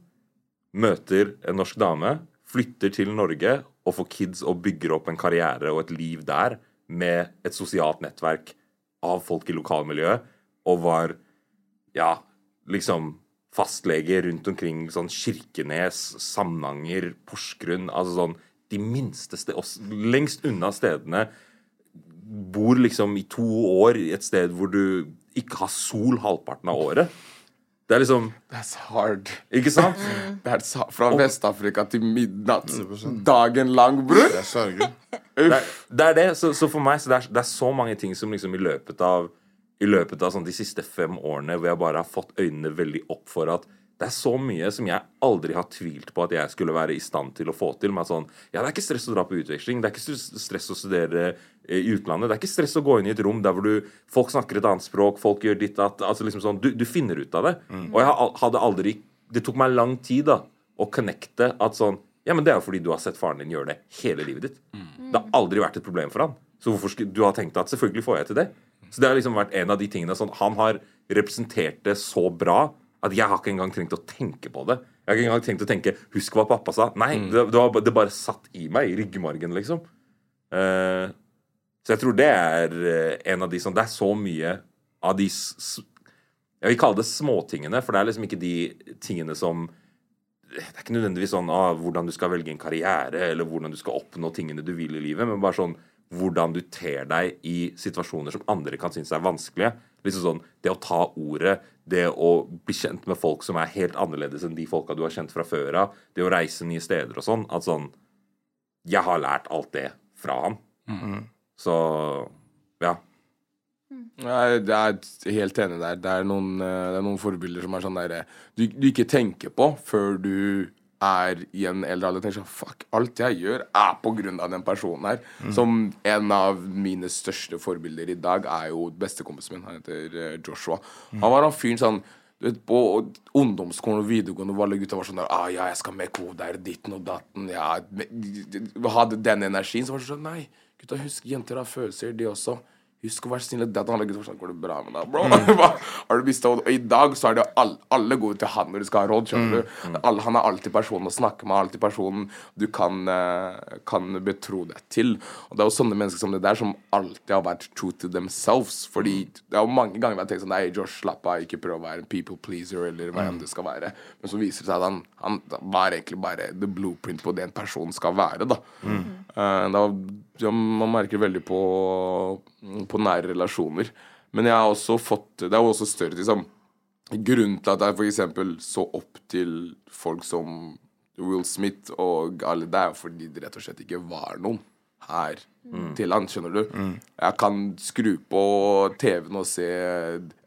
møter en norsk dame, flytter til Norge og får kids og bygger opp en karriere og et liv der med et sosialt nettverk av folk i lokalmiljøet, og var ja, liksom fastlege rundt omkring sånn Kirkenes, Samnanger, Porsgrunn Altså sånn de minste stedene, lengst unna stedene bor liksom i to år i et sted hvor du ikke har sol halvparten av året. Det er liksom That's hard. Ikke sant? Det er Fra Vest-Afrika til midnatt. Dagen lang, bror. Det er det. Er det. Så, så for meg så det er, det er så mange ting som liksom i løpet av I løpet av sånn de siste fem årene hvor jeg bare har fått øynene veldig opp for at det er så mye som jeg aldri har tvilt på at jeg skulle være i stand til å få til. Men sånn, ja, Det er ikke stress å dra på utveksling, det er ikke stress- å studere eh, i utlandet. Det er ikke stress å gå inn i et rom der hvor du, folk snakker et annet språk, folk gjør ditt at, altså liksom sånn, du, du finner ut av det. Og jeg hadde aldri Det tok meg lang tid da å connecte at sånn Ja, men det er jo fordi du har sett faren din gjøre det hele livet ditt. Det har aldri vært et problem for han. Så hvorfor skulle du ha tenkt at selvfølgelig får jeg til det? Så det har liksom vært en av de tingene sånn Han har representert det så bra at jeg har ikke engang trengt å tenke på det. Jeg har ikke engang tenkt å tenke 'husk hva pappa sa'. Nei, det, det, var, det bare satt i meg, i ryggmargen, liksom. Uh, så jeg tror det er eh, en av de som Det er så mye av de Jeg vil kalle det småtingene, for det er liksom ikke de tingene som det er ikke nødvendigvis sånn ah, hvordan du skal velge en karriere, eller hvordan du skal oppnå tingene du vil i livet, men bare sånn hvordan du ter deg i situasjoner som andre kan synes er vanskelige. Liksom sånn, Det å ta ordet, det å bli kjent med folk som er helt annerledes enn de folka du har kjent fra før av, det å reise nye steder og sånn. At sånn Jeg har lært alt det fra han. Så ja. Jeg det er helt enig der. Det er noen, eh, det er noen forbilder som er sånn der du, du ikke tenker på før du er i en eldre alder. Tenker sånn Fuck, alt jeg gjør, er på grunn av den personen her. Som en av mine største forbilder i dag er jo bestekompisen min. Han heter Joshua. Joshua. Han var han fyren sånn du vet, På ungdomsskolen og videregående var alle gutta var sånn der ah, ja, jeg skal med koder, ditten og datten. Ja, hadde den energien. Så var det sånn Nei, gutta, husk, jenter har følelser, de også. Husk å være snill. Det legger var sånn, Går det bra med deg, bro? [LAUGHS] Hva? Har du hodet? Og i dag så er det alle, alle gode til han når de skal ha råd. skjønner du? Alle, han er alltid personen å snakke med, alltid personen du kan, eh, kan betro deg til. Og det er jo sånne mennesker som det der som alltid har vært true to themselves. Fordi det er jo mange ganger vi har tenkt sånn Nei, Josh, slapp av, ikke prøv å være en people pleaser, eller hva enn det skal være. Men så viser det seg at han, han var egentlig bare the blueprint på det en person skal være, da. Eh, da ja, man merker veldig på, på nære relasjoner. Men jeg har også fått Det er jo også større liksom Grunnen til at jeg eksempel så opp til folk som Will Smith og alle det, er jo fordi det rett og slett ikke var noen her til han, skjønner du. Jeg kan skru på TV-en og se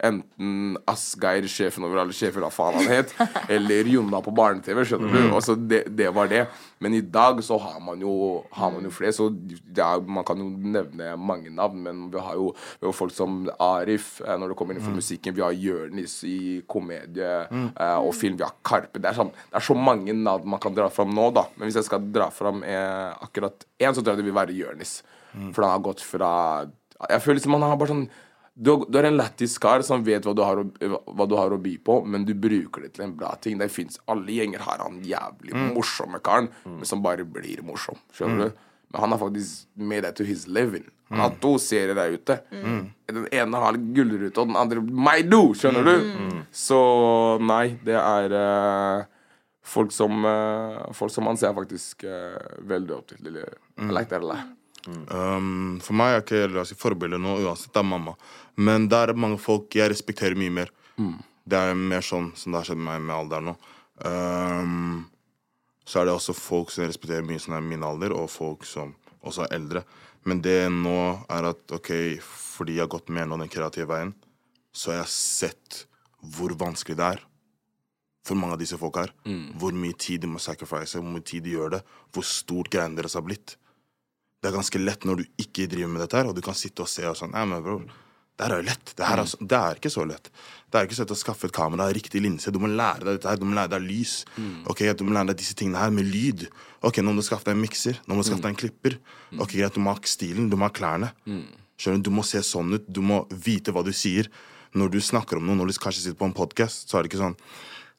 enten Asgeir, sjefen over alle sjefer, hva faen han het, [LAUGHS] eller Jonna på barne-TV, skjønner du. Altså, det, det var det. Men i dag så har man jo, har man jo flere, så ja, man kan jo nevne mange navn, men vi har jo, vi har folk som Arif eh, når det kommer inn for musikken, vi har Jørnis i komedie eh, og film, vi har Karpe. Det er, sånn, det er så mange navn man kan dra fram nå, da. Men hvis jeg skal dra fram eh, akkurat én, så tror jeg det vil være Jørnis. For han har gått fra Jeg føler liksom han har bare sånn du, du er en lættis kar som vet hva du, har hva du har å by på, men du bruker det til en bra ting. Det finnes, Alle gjenger har han jævlig morsomme karen, men som bare blir morsom. Skjønner du? Men han har faktisk made it to his living. Han har to serier der ute. Den ene har gullrute, og den andre Maido! Skjønner du? Så nei, det er uh, folk som uh, Folk som han ser faktisk uh, veldig opp til. Lille. I like that a lot. Um, for meg er ikke altså, forbildet nå, uansett det er mamma. Men det er mange folk jeg respekterer mye mer. Det er mer sånn som det har skjedd med meg med alderen nå. Um, så er det også folk som jeg respekterer mye som er min alder, og folk som også er eldre. Men det nå er at ok, fordi jeg har gått mer nå den kreative veien, så har jeg sett hvor vanskelig det er for mange av disse folk her. Hvor mye tid de må sacrifice, hvor mye tid de gjør det, hvor stort greiene deres har blitt. Det er ganske lett når du ikke driver med dette her, og du kan sitte og se og sånn Nei, men bror, det her er jo lett. Det, her er, så- det er ikke så lett. Det er ikke så lett å skaffe et kamera, riktig linse. Du må lære deg dette her. Du må lære deg lys. Ok, Du må lære deg disse tingene her med lyd. Ok, Nå må du skaffe deg en mikser. Nå må du skaffe deg en klipper. Ok, Greit, du må ha stilen. Du må ha klærne. Skjønner Du Du må se sånn ut. Du må vite hva du sier. Når du snakker om noe, når du kanskje sitter på en podkast, så er det ikke sånn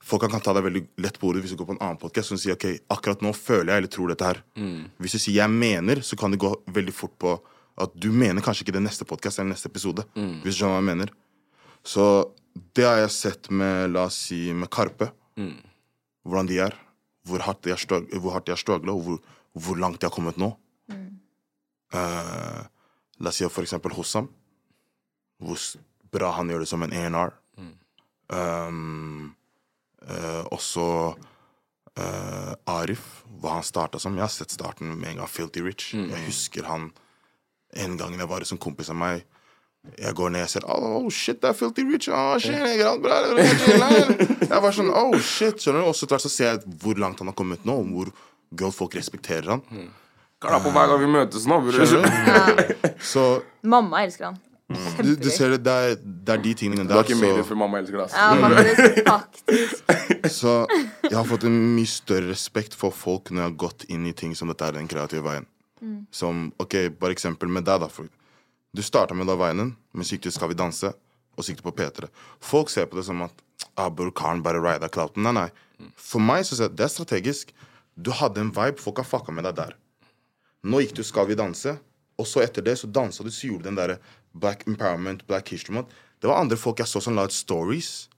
Folk kan ta deg veldig lett på ordet hvis du går på en annen podkast og sier ok, akkurat nå føler jeg eller tror dette her. Hvis du sier 'jeg mener', så kan det gå veldig fort på at du mener kanskje ikke det neste podkast eller neste episode. Hvis du skjønner hva jeg mener. Så det har jeg sett med, la oss si, med Karpe. Hvordan de er. Hvor hardt de har strug- hvor hardt de har strugla, og hvor, hvor langt de har kommet nå. Uh, la oss si for eksempel Hossam. Hvor bra han gjør det som en A&R. Um, eh, også eh, Arif, hva han starta som. Jeg har sett starten med en gang. Filty Rich. Jeg husker han en gang jeg var hos en kompis av meg. Jeg går ned og ser Oh shit, det er Filty Rich. Oh, shit, jeg, er bra, det er jeg var sånn Oh shit. Skjønner du? Og så etter hvert så ser jeg hvor langt han har kommet nå, og hvor godt folk respekterer han. Klapper på hver gang vi møtes nå. bror. [LAUGHS] Så Mamma elsker han. Du, du ser det, det er, det er de tingene Du har ikke medier Så, for mamma elsker deg. ass. Ja, faktisk. [LAUGHS] så jeg har fått en mye større respekt for folk når jeg har gått inn i ting som dette er den kreative veien. Som, ok, Bare eksempel med deg, da. For, du starta med da veien, men så Skal vi danse, og så på P3. Folk ser på det som at ah, bror Karen bare rida clouten. Nei, nei. For meg så ser jeg det er strategisk. Du hadde en vibe, folk har fucka med deg der. Nå gikk du Skal vi danse, og så etter det så dansa du, så gjorde du den derre Black Empowerment, Black History Month. Det var andre folk jeg så som la ut stories,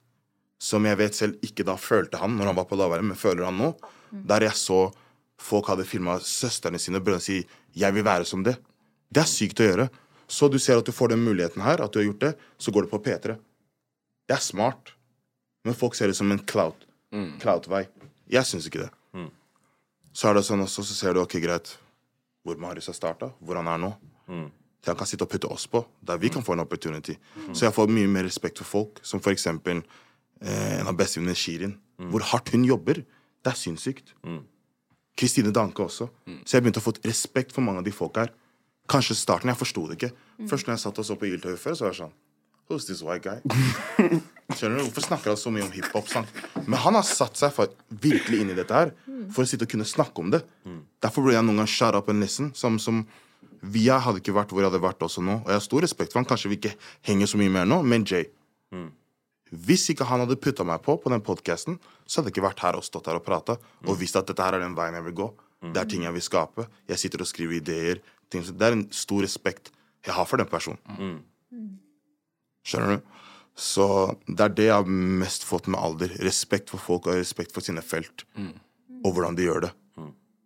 som jeg vet selv ikke da følte han når han var på lavere, men føler han nå. Der jeg så folk hadde filma søstrene sine og brødrene si 'jeg vil være som det'. Det er sykt å gjøre. Så du ser at du får den muligheten her, at du har gjort det, så går du på P3. Det er smart. Men folk ser det som en clout. Clout-vei. Jeg syns ikke det. Så er det sånn også, så ser du ok, greit, hvor Marius har starta, hvor han er nå. Til han kan sitte og putte oss på, der vi kan få en opportunity. Så jeg får mye mer respekt for folk, som for eksempel eh, en av bestevenninnene Shirin. Hvor hardt hun jobber. Det er sinnssykt. Kristine Danke også. Så jeg begynte å få respekt for mange av de folka her. Kanskje starten, jeg forsto det ikke. Først når jeg satt og så på Yltøy før, så var jeg sånn Who's this white guy? [LAUGHS] Skjønner du? Hvorfor snakker han så mye om hiphop? sant? Men han har satt seg for, virkelig inn i dette her for å sitte og kunne snakke om det. Derfor ble jeg noen gang shut up and listen. Som, som Via hadde ikke vært hvor jeg hadde vært også nå. Og jeg har stor respekt for han. Kanskje vi ikke henger så mye mer nå, men Jay Hvis ikke han hadde putta meg på på den podkasten, så hadde jeg ikke vært her og stått her og prata og visst at dette her er den veien jeg vil gå. Det er ting jeg vil skape. Jeg sitter og skriver ideer. Ting. Det er en stor respekt jeg har for den personen. Skjønner du? Så det er det jeg har mest fått med alder. Respekt for folk og respekt for sine felt. Og hvordan de gjør det.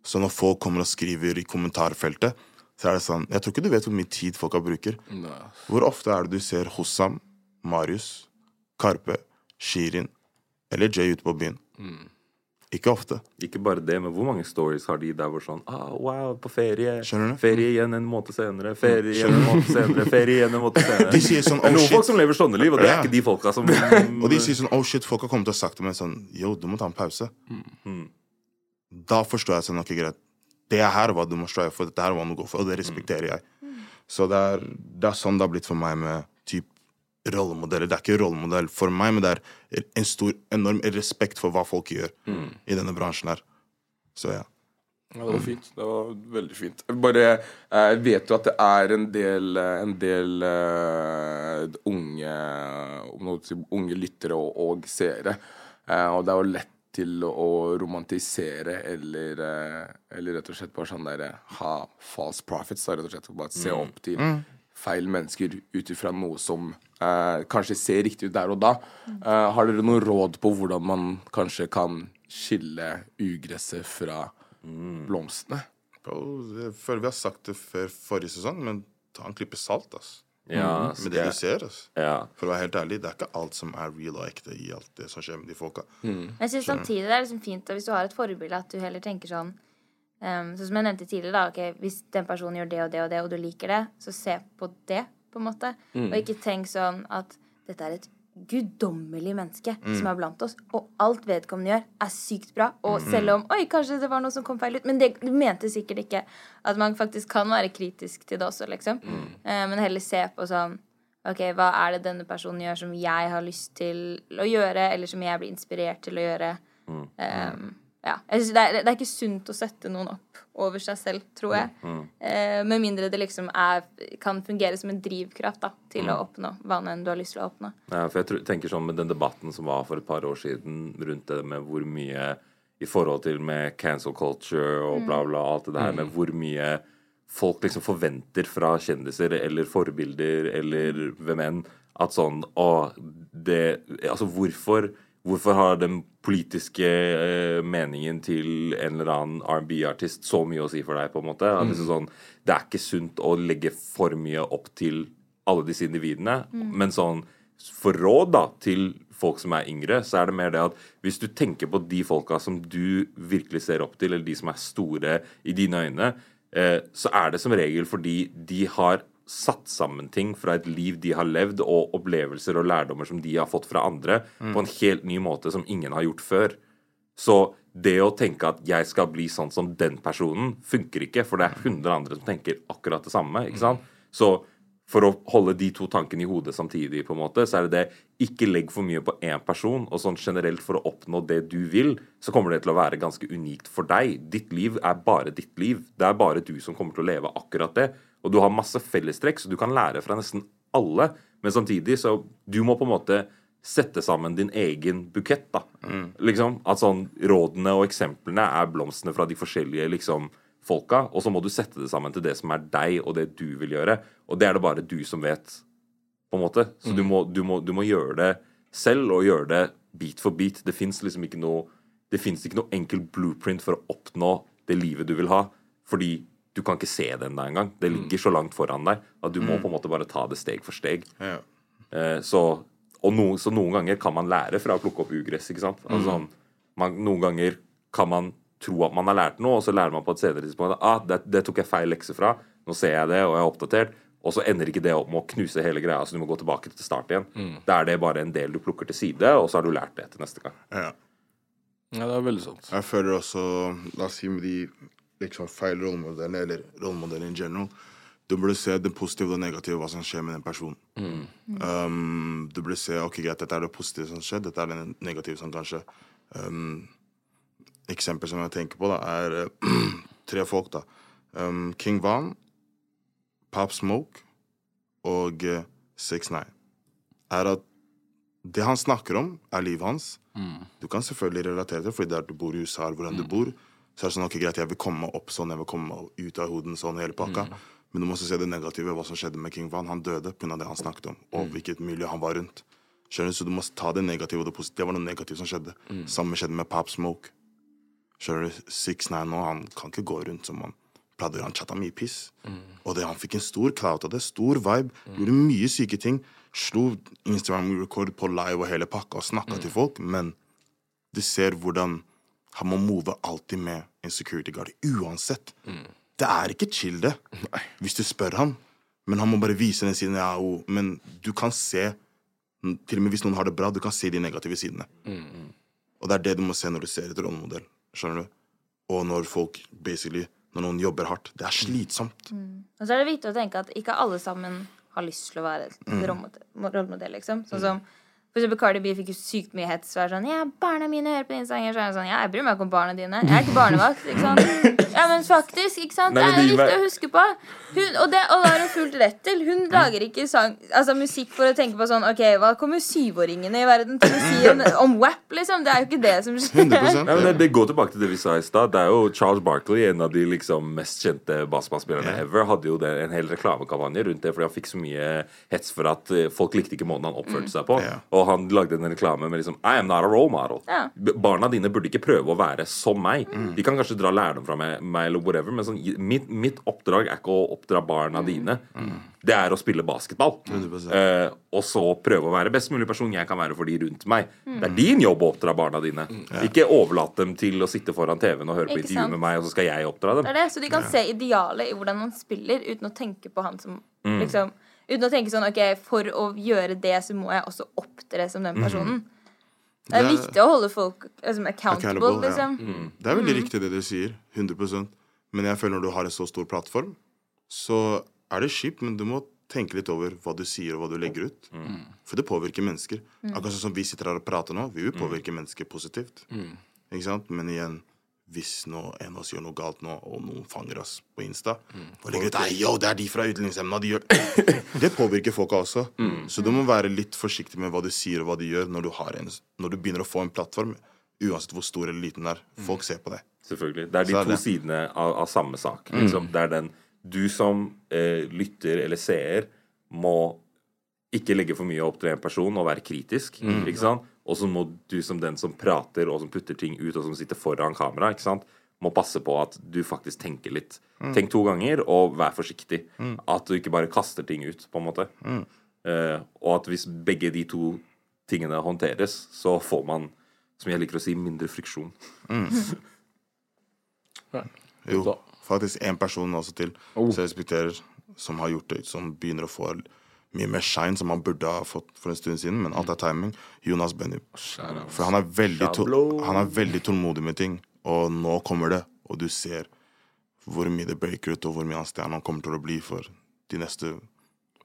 Så når folk kommer og skriver i kommentarfeltet, så er det sånn Jeg tror ikke du vet hvor mye tid folka bruker. Hvor ofte er det du ser Hossam, Marius, Karpe, Shirin eller Jay ute på byen? Ikke ofte. Ikke bare det, men hvor mange stories har de der hvor sånn ah, Wow, på ferie. Skjønner du? Ferie igjen en måned senere. Ferie igjen en måned senere. Ferie igjen en måned senere. De sier sånn Det er oh noen folk som lever sånne liv, og det er Ja. ikke de folka som Og de sier sånn oh shit, folk har kommet og sagt til meg sånn Yo, du må ta en pause. Da forstår jeg sånn ok, greit. Det er her hva du må strive for, dette her er hva du går for, og det respekterer jeg. Så det er, det er sånn det har blitt for meg med typ rollemodeller. Det er ikke rollemodell for meg, men det er en stor, enorm respekt for hva folk gjør i denne bransjen her. Så ja. Ja, det var fint. Det var veldig fint. Bare eh, vet du at det er en del, eh, en del uh, unge om unge lyttere og, og seere. Uh, og det er jo lett til å romantisere eller, eh, eller rett og slett bare sånn der ha false profits. Da, rett og slett Bare se opp til feil mennesker ut ifra noe som eh, kanskje ser riktig ut der og da. Eh, har dere noen råd på hvordan man kanskje kan skille ugresset fra blomstene? Bro, jeg føler vi har sagt det før forrige sesong, men ta en klype salt, ass. Ja, Med det du ser, ass. ja. For å være helt ærlig, det er ikke alt som er real og ekte i alt det som skjer med de folka. Jeg synes samtidig det er liksom fint at hvis du har et forbilde, at du heller tenker sånn um, Sånn som jeg nevnte tidligere, da. ok, Hvis den personen gjør det og det og det, og du liker det, så se på det, på en måte. Og ikke tenk sånn at dette er et guddommelig menneske som er blant oss, og alt vedkommende gjør, er sykt bra. Og selv om Oi, kanskje det var noe som kom feil ut, men det, mente sikkert ikke at man faktisk kan være kritisk til det også, liksom. Eh, men heller se på sånn Ok, hva er det denne personen gjør som jeg har lyst til å gjøre, eller som jeg blir inspirert til å gjøre? Um, ja. jeg synes det, er, det er ikke sunt å sette noen opp over seg selv, tror jeg. Eh, med mindre det liksom er, kan fungere som en drivkraft da, til å oppnå hva enn du har lyst til å oppnå. Ja, for jeg tror, tenker sånn med den debatten som var for et par år siden rundt det med hvor mye i forhold til med cancel culture og bla, bla, alt det der med hvor mye folk liksom forventer fra kjendiser eller forbilder eller hvem enn at sånn Å, det Altså, hvorfor Hvorfor har den politiske eh, meningen til en eller annen R&B-artist så mye å si for deg, på en måte? Mm. liksom sånn, det er ikke sunt å legge for mye opp til alle disse individene, men sånn for råd da til folk som er yngre, så er det mer det at hvis du tenker på de folka som du virkelig ser opp til, eller de som er store i dine øyne, eh, så er det som regel fordi de har satt sammen ting fra et liv de har levd, og opplevelser og lærdommer som de har fått fra andre, på en helt ny måte som ingen har gjort før. Så det å tenke at jeg skal bli sånn som den personen, funker ikke, for det er 100 andre som tenker akkurat det samme. ikke sant? Så for å holde de to tankene i hodet samtidig, på en måte, så er det det ikke legg for mye på én person. Og sånn generelt for å oppnå det du vil, så kommer det til å være ganske unikt for deg. Ditt liv er bare ditt liv. Det er bare du som kommer til å leve akkurat det. Og du har masse fellestrekk, så du kan lære fra nesten alle. Men samtidig så du må på en måte sette sammen din egen bukett, da. Liksom, At sånn rådene og eksemplene er blomstene fra de forskjellige liksom folka, og så må du sette det sammen til det som er deg, og det du vil gjøre. Og det er det bare du som vet, på en måte. Så du, må, du, må, du må gjøre det selv, og gjøre det bit for bit. Det fins liksom ikke noe Det fins ikke noe enkel blueprint for å oppnå det livet du vil ha, fordi du kan ikke se det ennå engang. Det ligger så langt foran deg at du må på en måte bare ta det steg for steg. Ja. Eh, så, og no, så noen ganger kan man lære fra å plukke opp ugress. ikke sant? Altså, sånn, man, noen ganger kan man tro at man har lært noe, og så lærer man på et senere tidspunkt at ah, det, det tok jeg feil lekse fra. Nå ser jeg det, og jeg er oppdatert. Og så ender ikke det opp med å knuse hele greia, så du må gå tilbake til start igjen. Da er det bare en del du plukker til side, og så har du lært det til neste gang. Ja. Ja, det er veldig sant. Jeg føler også La oss si med de liksom feil rollemodell, eller rollemodell in general Du burde se det positive og det negative, hva som skjer med den personen. Um, du burde se ok, greit, dette er det positive som skjer, dette er det negative som kan skje. Um, eksempel som jeg tenker på, da, er eh, [CLEARS THROAT] tre folk. da. Um, King Van, Pop Smoke og uh, 6ix9ine. Er at det han snakker om, er livet hans. Du kan selvfølgelig relatere til det, fordi der du bor i USA, hvordan du bor, så er det sånn, ok, greit, jeg vil komme meg opp sånn, jeg vil komme meg ut av hoden sånn, hele pakka. Men du må også se det negative, hva som skjedde med King Van. Han døde pga. det han snakket om, og hvilket miljø han var rundt. Skjønner du? Så du må ta det negative og det positive. Det var noe negativt som skjedde. Samme skjedde med Pop Smoke. Skjønner du? 6ix9ine nå, han kan ikke gå rundt som han pleide. Han chatta mye piss. Og det, han fikk en stor clout av det. Stor vibe. Gjorde mye syke ting. Slo Instagram-rekord på live og hele pakka og snakka til folk. Men du ser hvordan han må move alltid med en security guard. Uansett. Det er ikke chill, det. Hvis du spør han. Men han må bare vise den siden. Ja, oh, men du kan se Til og med hvis noen har det bra, du kan se de negative sidene. Og det er det du må se når du ser et rollemodell. Skjønner du? Og når folk basically Når noen jobber hardt. Det er slitsomt. Og så er det viktig å tenke at ikke alle sammen har lyst til å være et rollemodell, rollemodell, liksom. Sånn som for eksempel Cardi B fikk jo sykt mye hets. Så er sånn, ja, barna mine hører på din sanger. Så er sånn, ja, jeg bryr meg ikke om barna dine. Jeg er ikke barnevakt. ikke sant? [LAUGHS] Ja, men faktisk, ikke sant? Nei, Det er jo viktig å huske på. Hun, og, det, og har hun fullt rett til. Hun lager ikke sang, altså musikk for å tenke på sånn OK, hva kommer syvåringene i verden til å si om, om WAP, liksom? Det er jo ikke det som skjer. 100 Ja, men det, det går tilbake til det vi sa i stad. Det er jo Charles Barkley, en av de liksom mest kjente basketballspillerne ever, hadde jo det, en hel reklamekampanje rundt det fordi han fikk så mye hets for at eh, folk likte ikke måten han oppførte seg på. Ja. Og han lagde en reklame med liksom I am not a role model. Ja. Barna dine burde ikke prøve å være som meg. De kan kanskje dra lærdom fra meg, meg eller whatever, men sånn, mitt, mitt oppdrag er ikke å oppdra barna dine. Det er å spille basketball. 100%. Eh, og så prøve å være best mulig person jeg kan være for de rundt meg. Det er din jobb å oppdra barna dine. Ikke overlate dem til å sitte foran TV-en og høre på Ikke intervju sant? med meg, og så skal jeg oppdra dem. Det er det, Så de kan se idealet i hvordan han spiller, uten å tenke på han som Mm. liksom Uten å tenke sånn OK, for å gjøre det, så må jeg også opptre som den personen. Det er Det er- viktig å holde folk liksom, accountable, Accountable, ja. liksom. Det er veldig riktig det du sier. 100% Men jeg føler når du har en så stor plattform, så er det kjipt, men du må tenke litt over hva du sier og hva du legger ut. For det påvirker mennesker. Akkurat sånn som vi sitter her og prater nå. Vi vil påvirke mennesker positivt. Ikke sant? Men igjen, hvis nå en av oss gjør noe galt nå, og noen fanger oss på Insta og legger ut «Ei, yo, det er de fra Utlendingsnemnda, de gjør [COUGHS] Det påvirker folka også. Så du må være litt forsiktig med hva du sier og hva du gjør når du, har en, når du begynner å få en plattform. Uansett hvor stor eller liten den er. Folk ser på det. Selvfølgelig. Det er de er to det. sidene av, av samme sak. Liksom. Det er den du som eh, lytter eller seer, må ikke legge for mye opp til en person og være kritisk. Ikke sant? Og så må du som den som prater og som putter ting ut, og som sitter foran kamera, ikke sant? må passe på at du faktisk tenker litt. Tenk to ganger, og vær forsiktig. At du ikke bare kaster ting ut, på en måte. Eh, og at hvis begge de to tingene håndteres, så får man, som jeg liker å si, mindre friksjon. Jo, faktisk en person også til Oh. som jeg respekterer, som har gjort det, som begynner å få mye mer shine som han burde ha fått for en stund siden, men alt er timing. Jonas Benny. For han er veldig, han er veldig tålmodig med ting, og nå kommer det, og du ser hvor mye det breaker ut, og hvor mye han stjerne han kommer til å bli for de neste,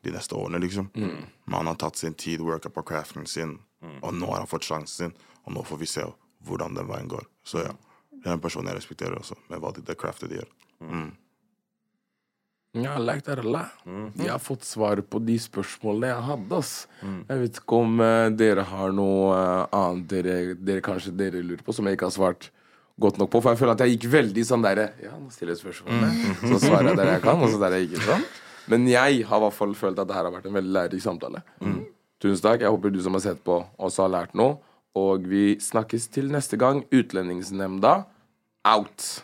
de neste årene, liksom. Men han har tatt sin tid, worka på craften sin, og nå har han fått sjansen sin, og nå får vi se hvordan den veien går. Så ja, det er en person jeg respekterer også, med hva de, det craftet de gjør. Mm. Ja, I like that a lot. Jeg har fått svar på de spørsmålene jeg hadde. ass. Jeg vet ikke om uh, dere har noe uh, annet dere, dere kanskje dere lurer på, som jeg ikke har svart godt nok på. For jeg føler at jeg gikk veldig sånn derre Ja, nå stiller jeg spørsmålet, så svarer jeg der jeg kan, og så der jeg ikke kan. [LAUGHS] Men jeg har i hvert fall følt at det her har vært en veldig lærerik samtale. Tusen takk. Jeg håper du som har sett på, også har lært noe. Og vi snakkes til neste gang. Utlendingsnemnda out.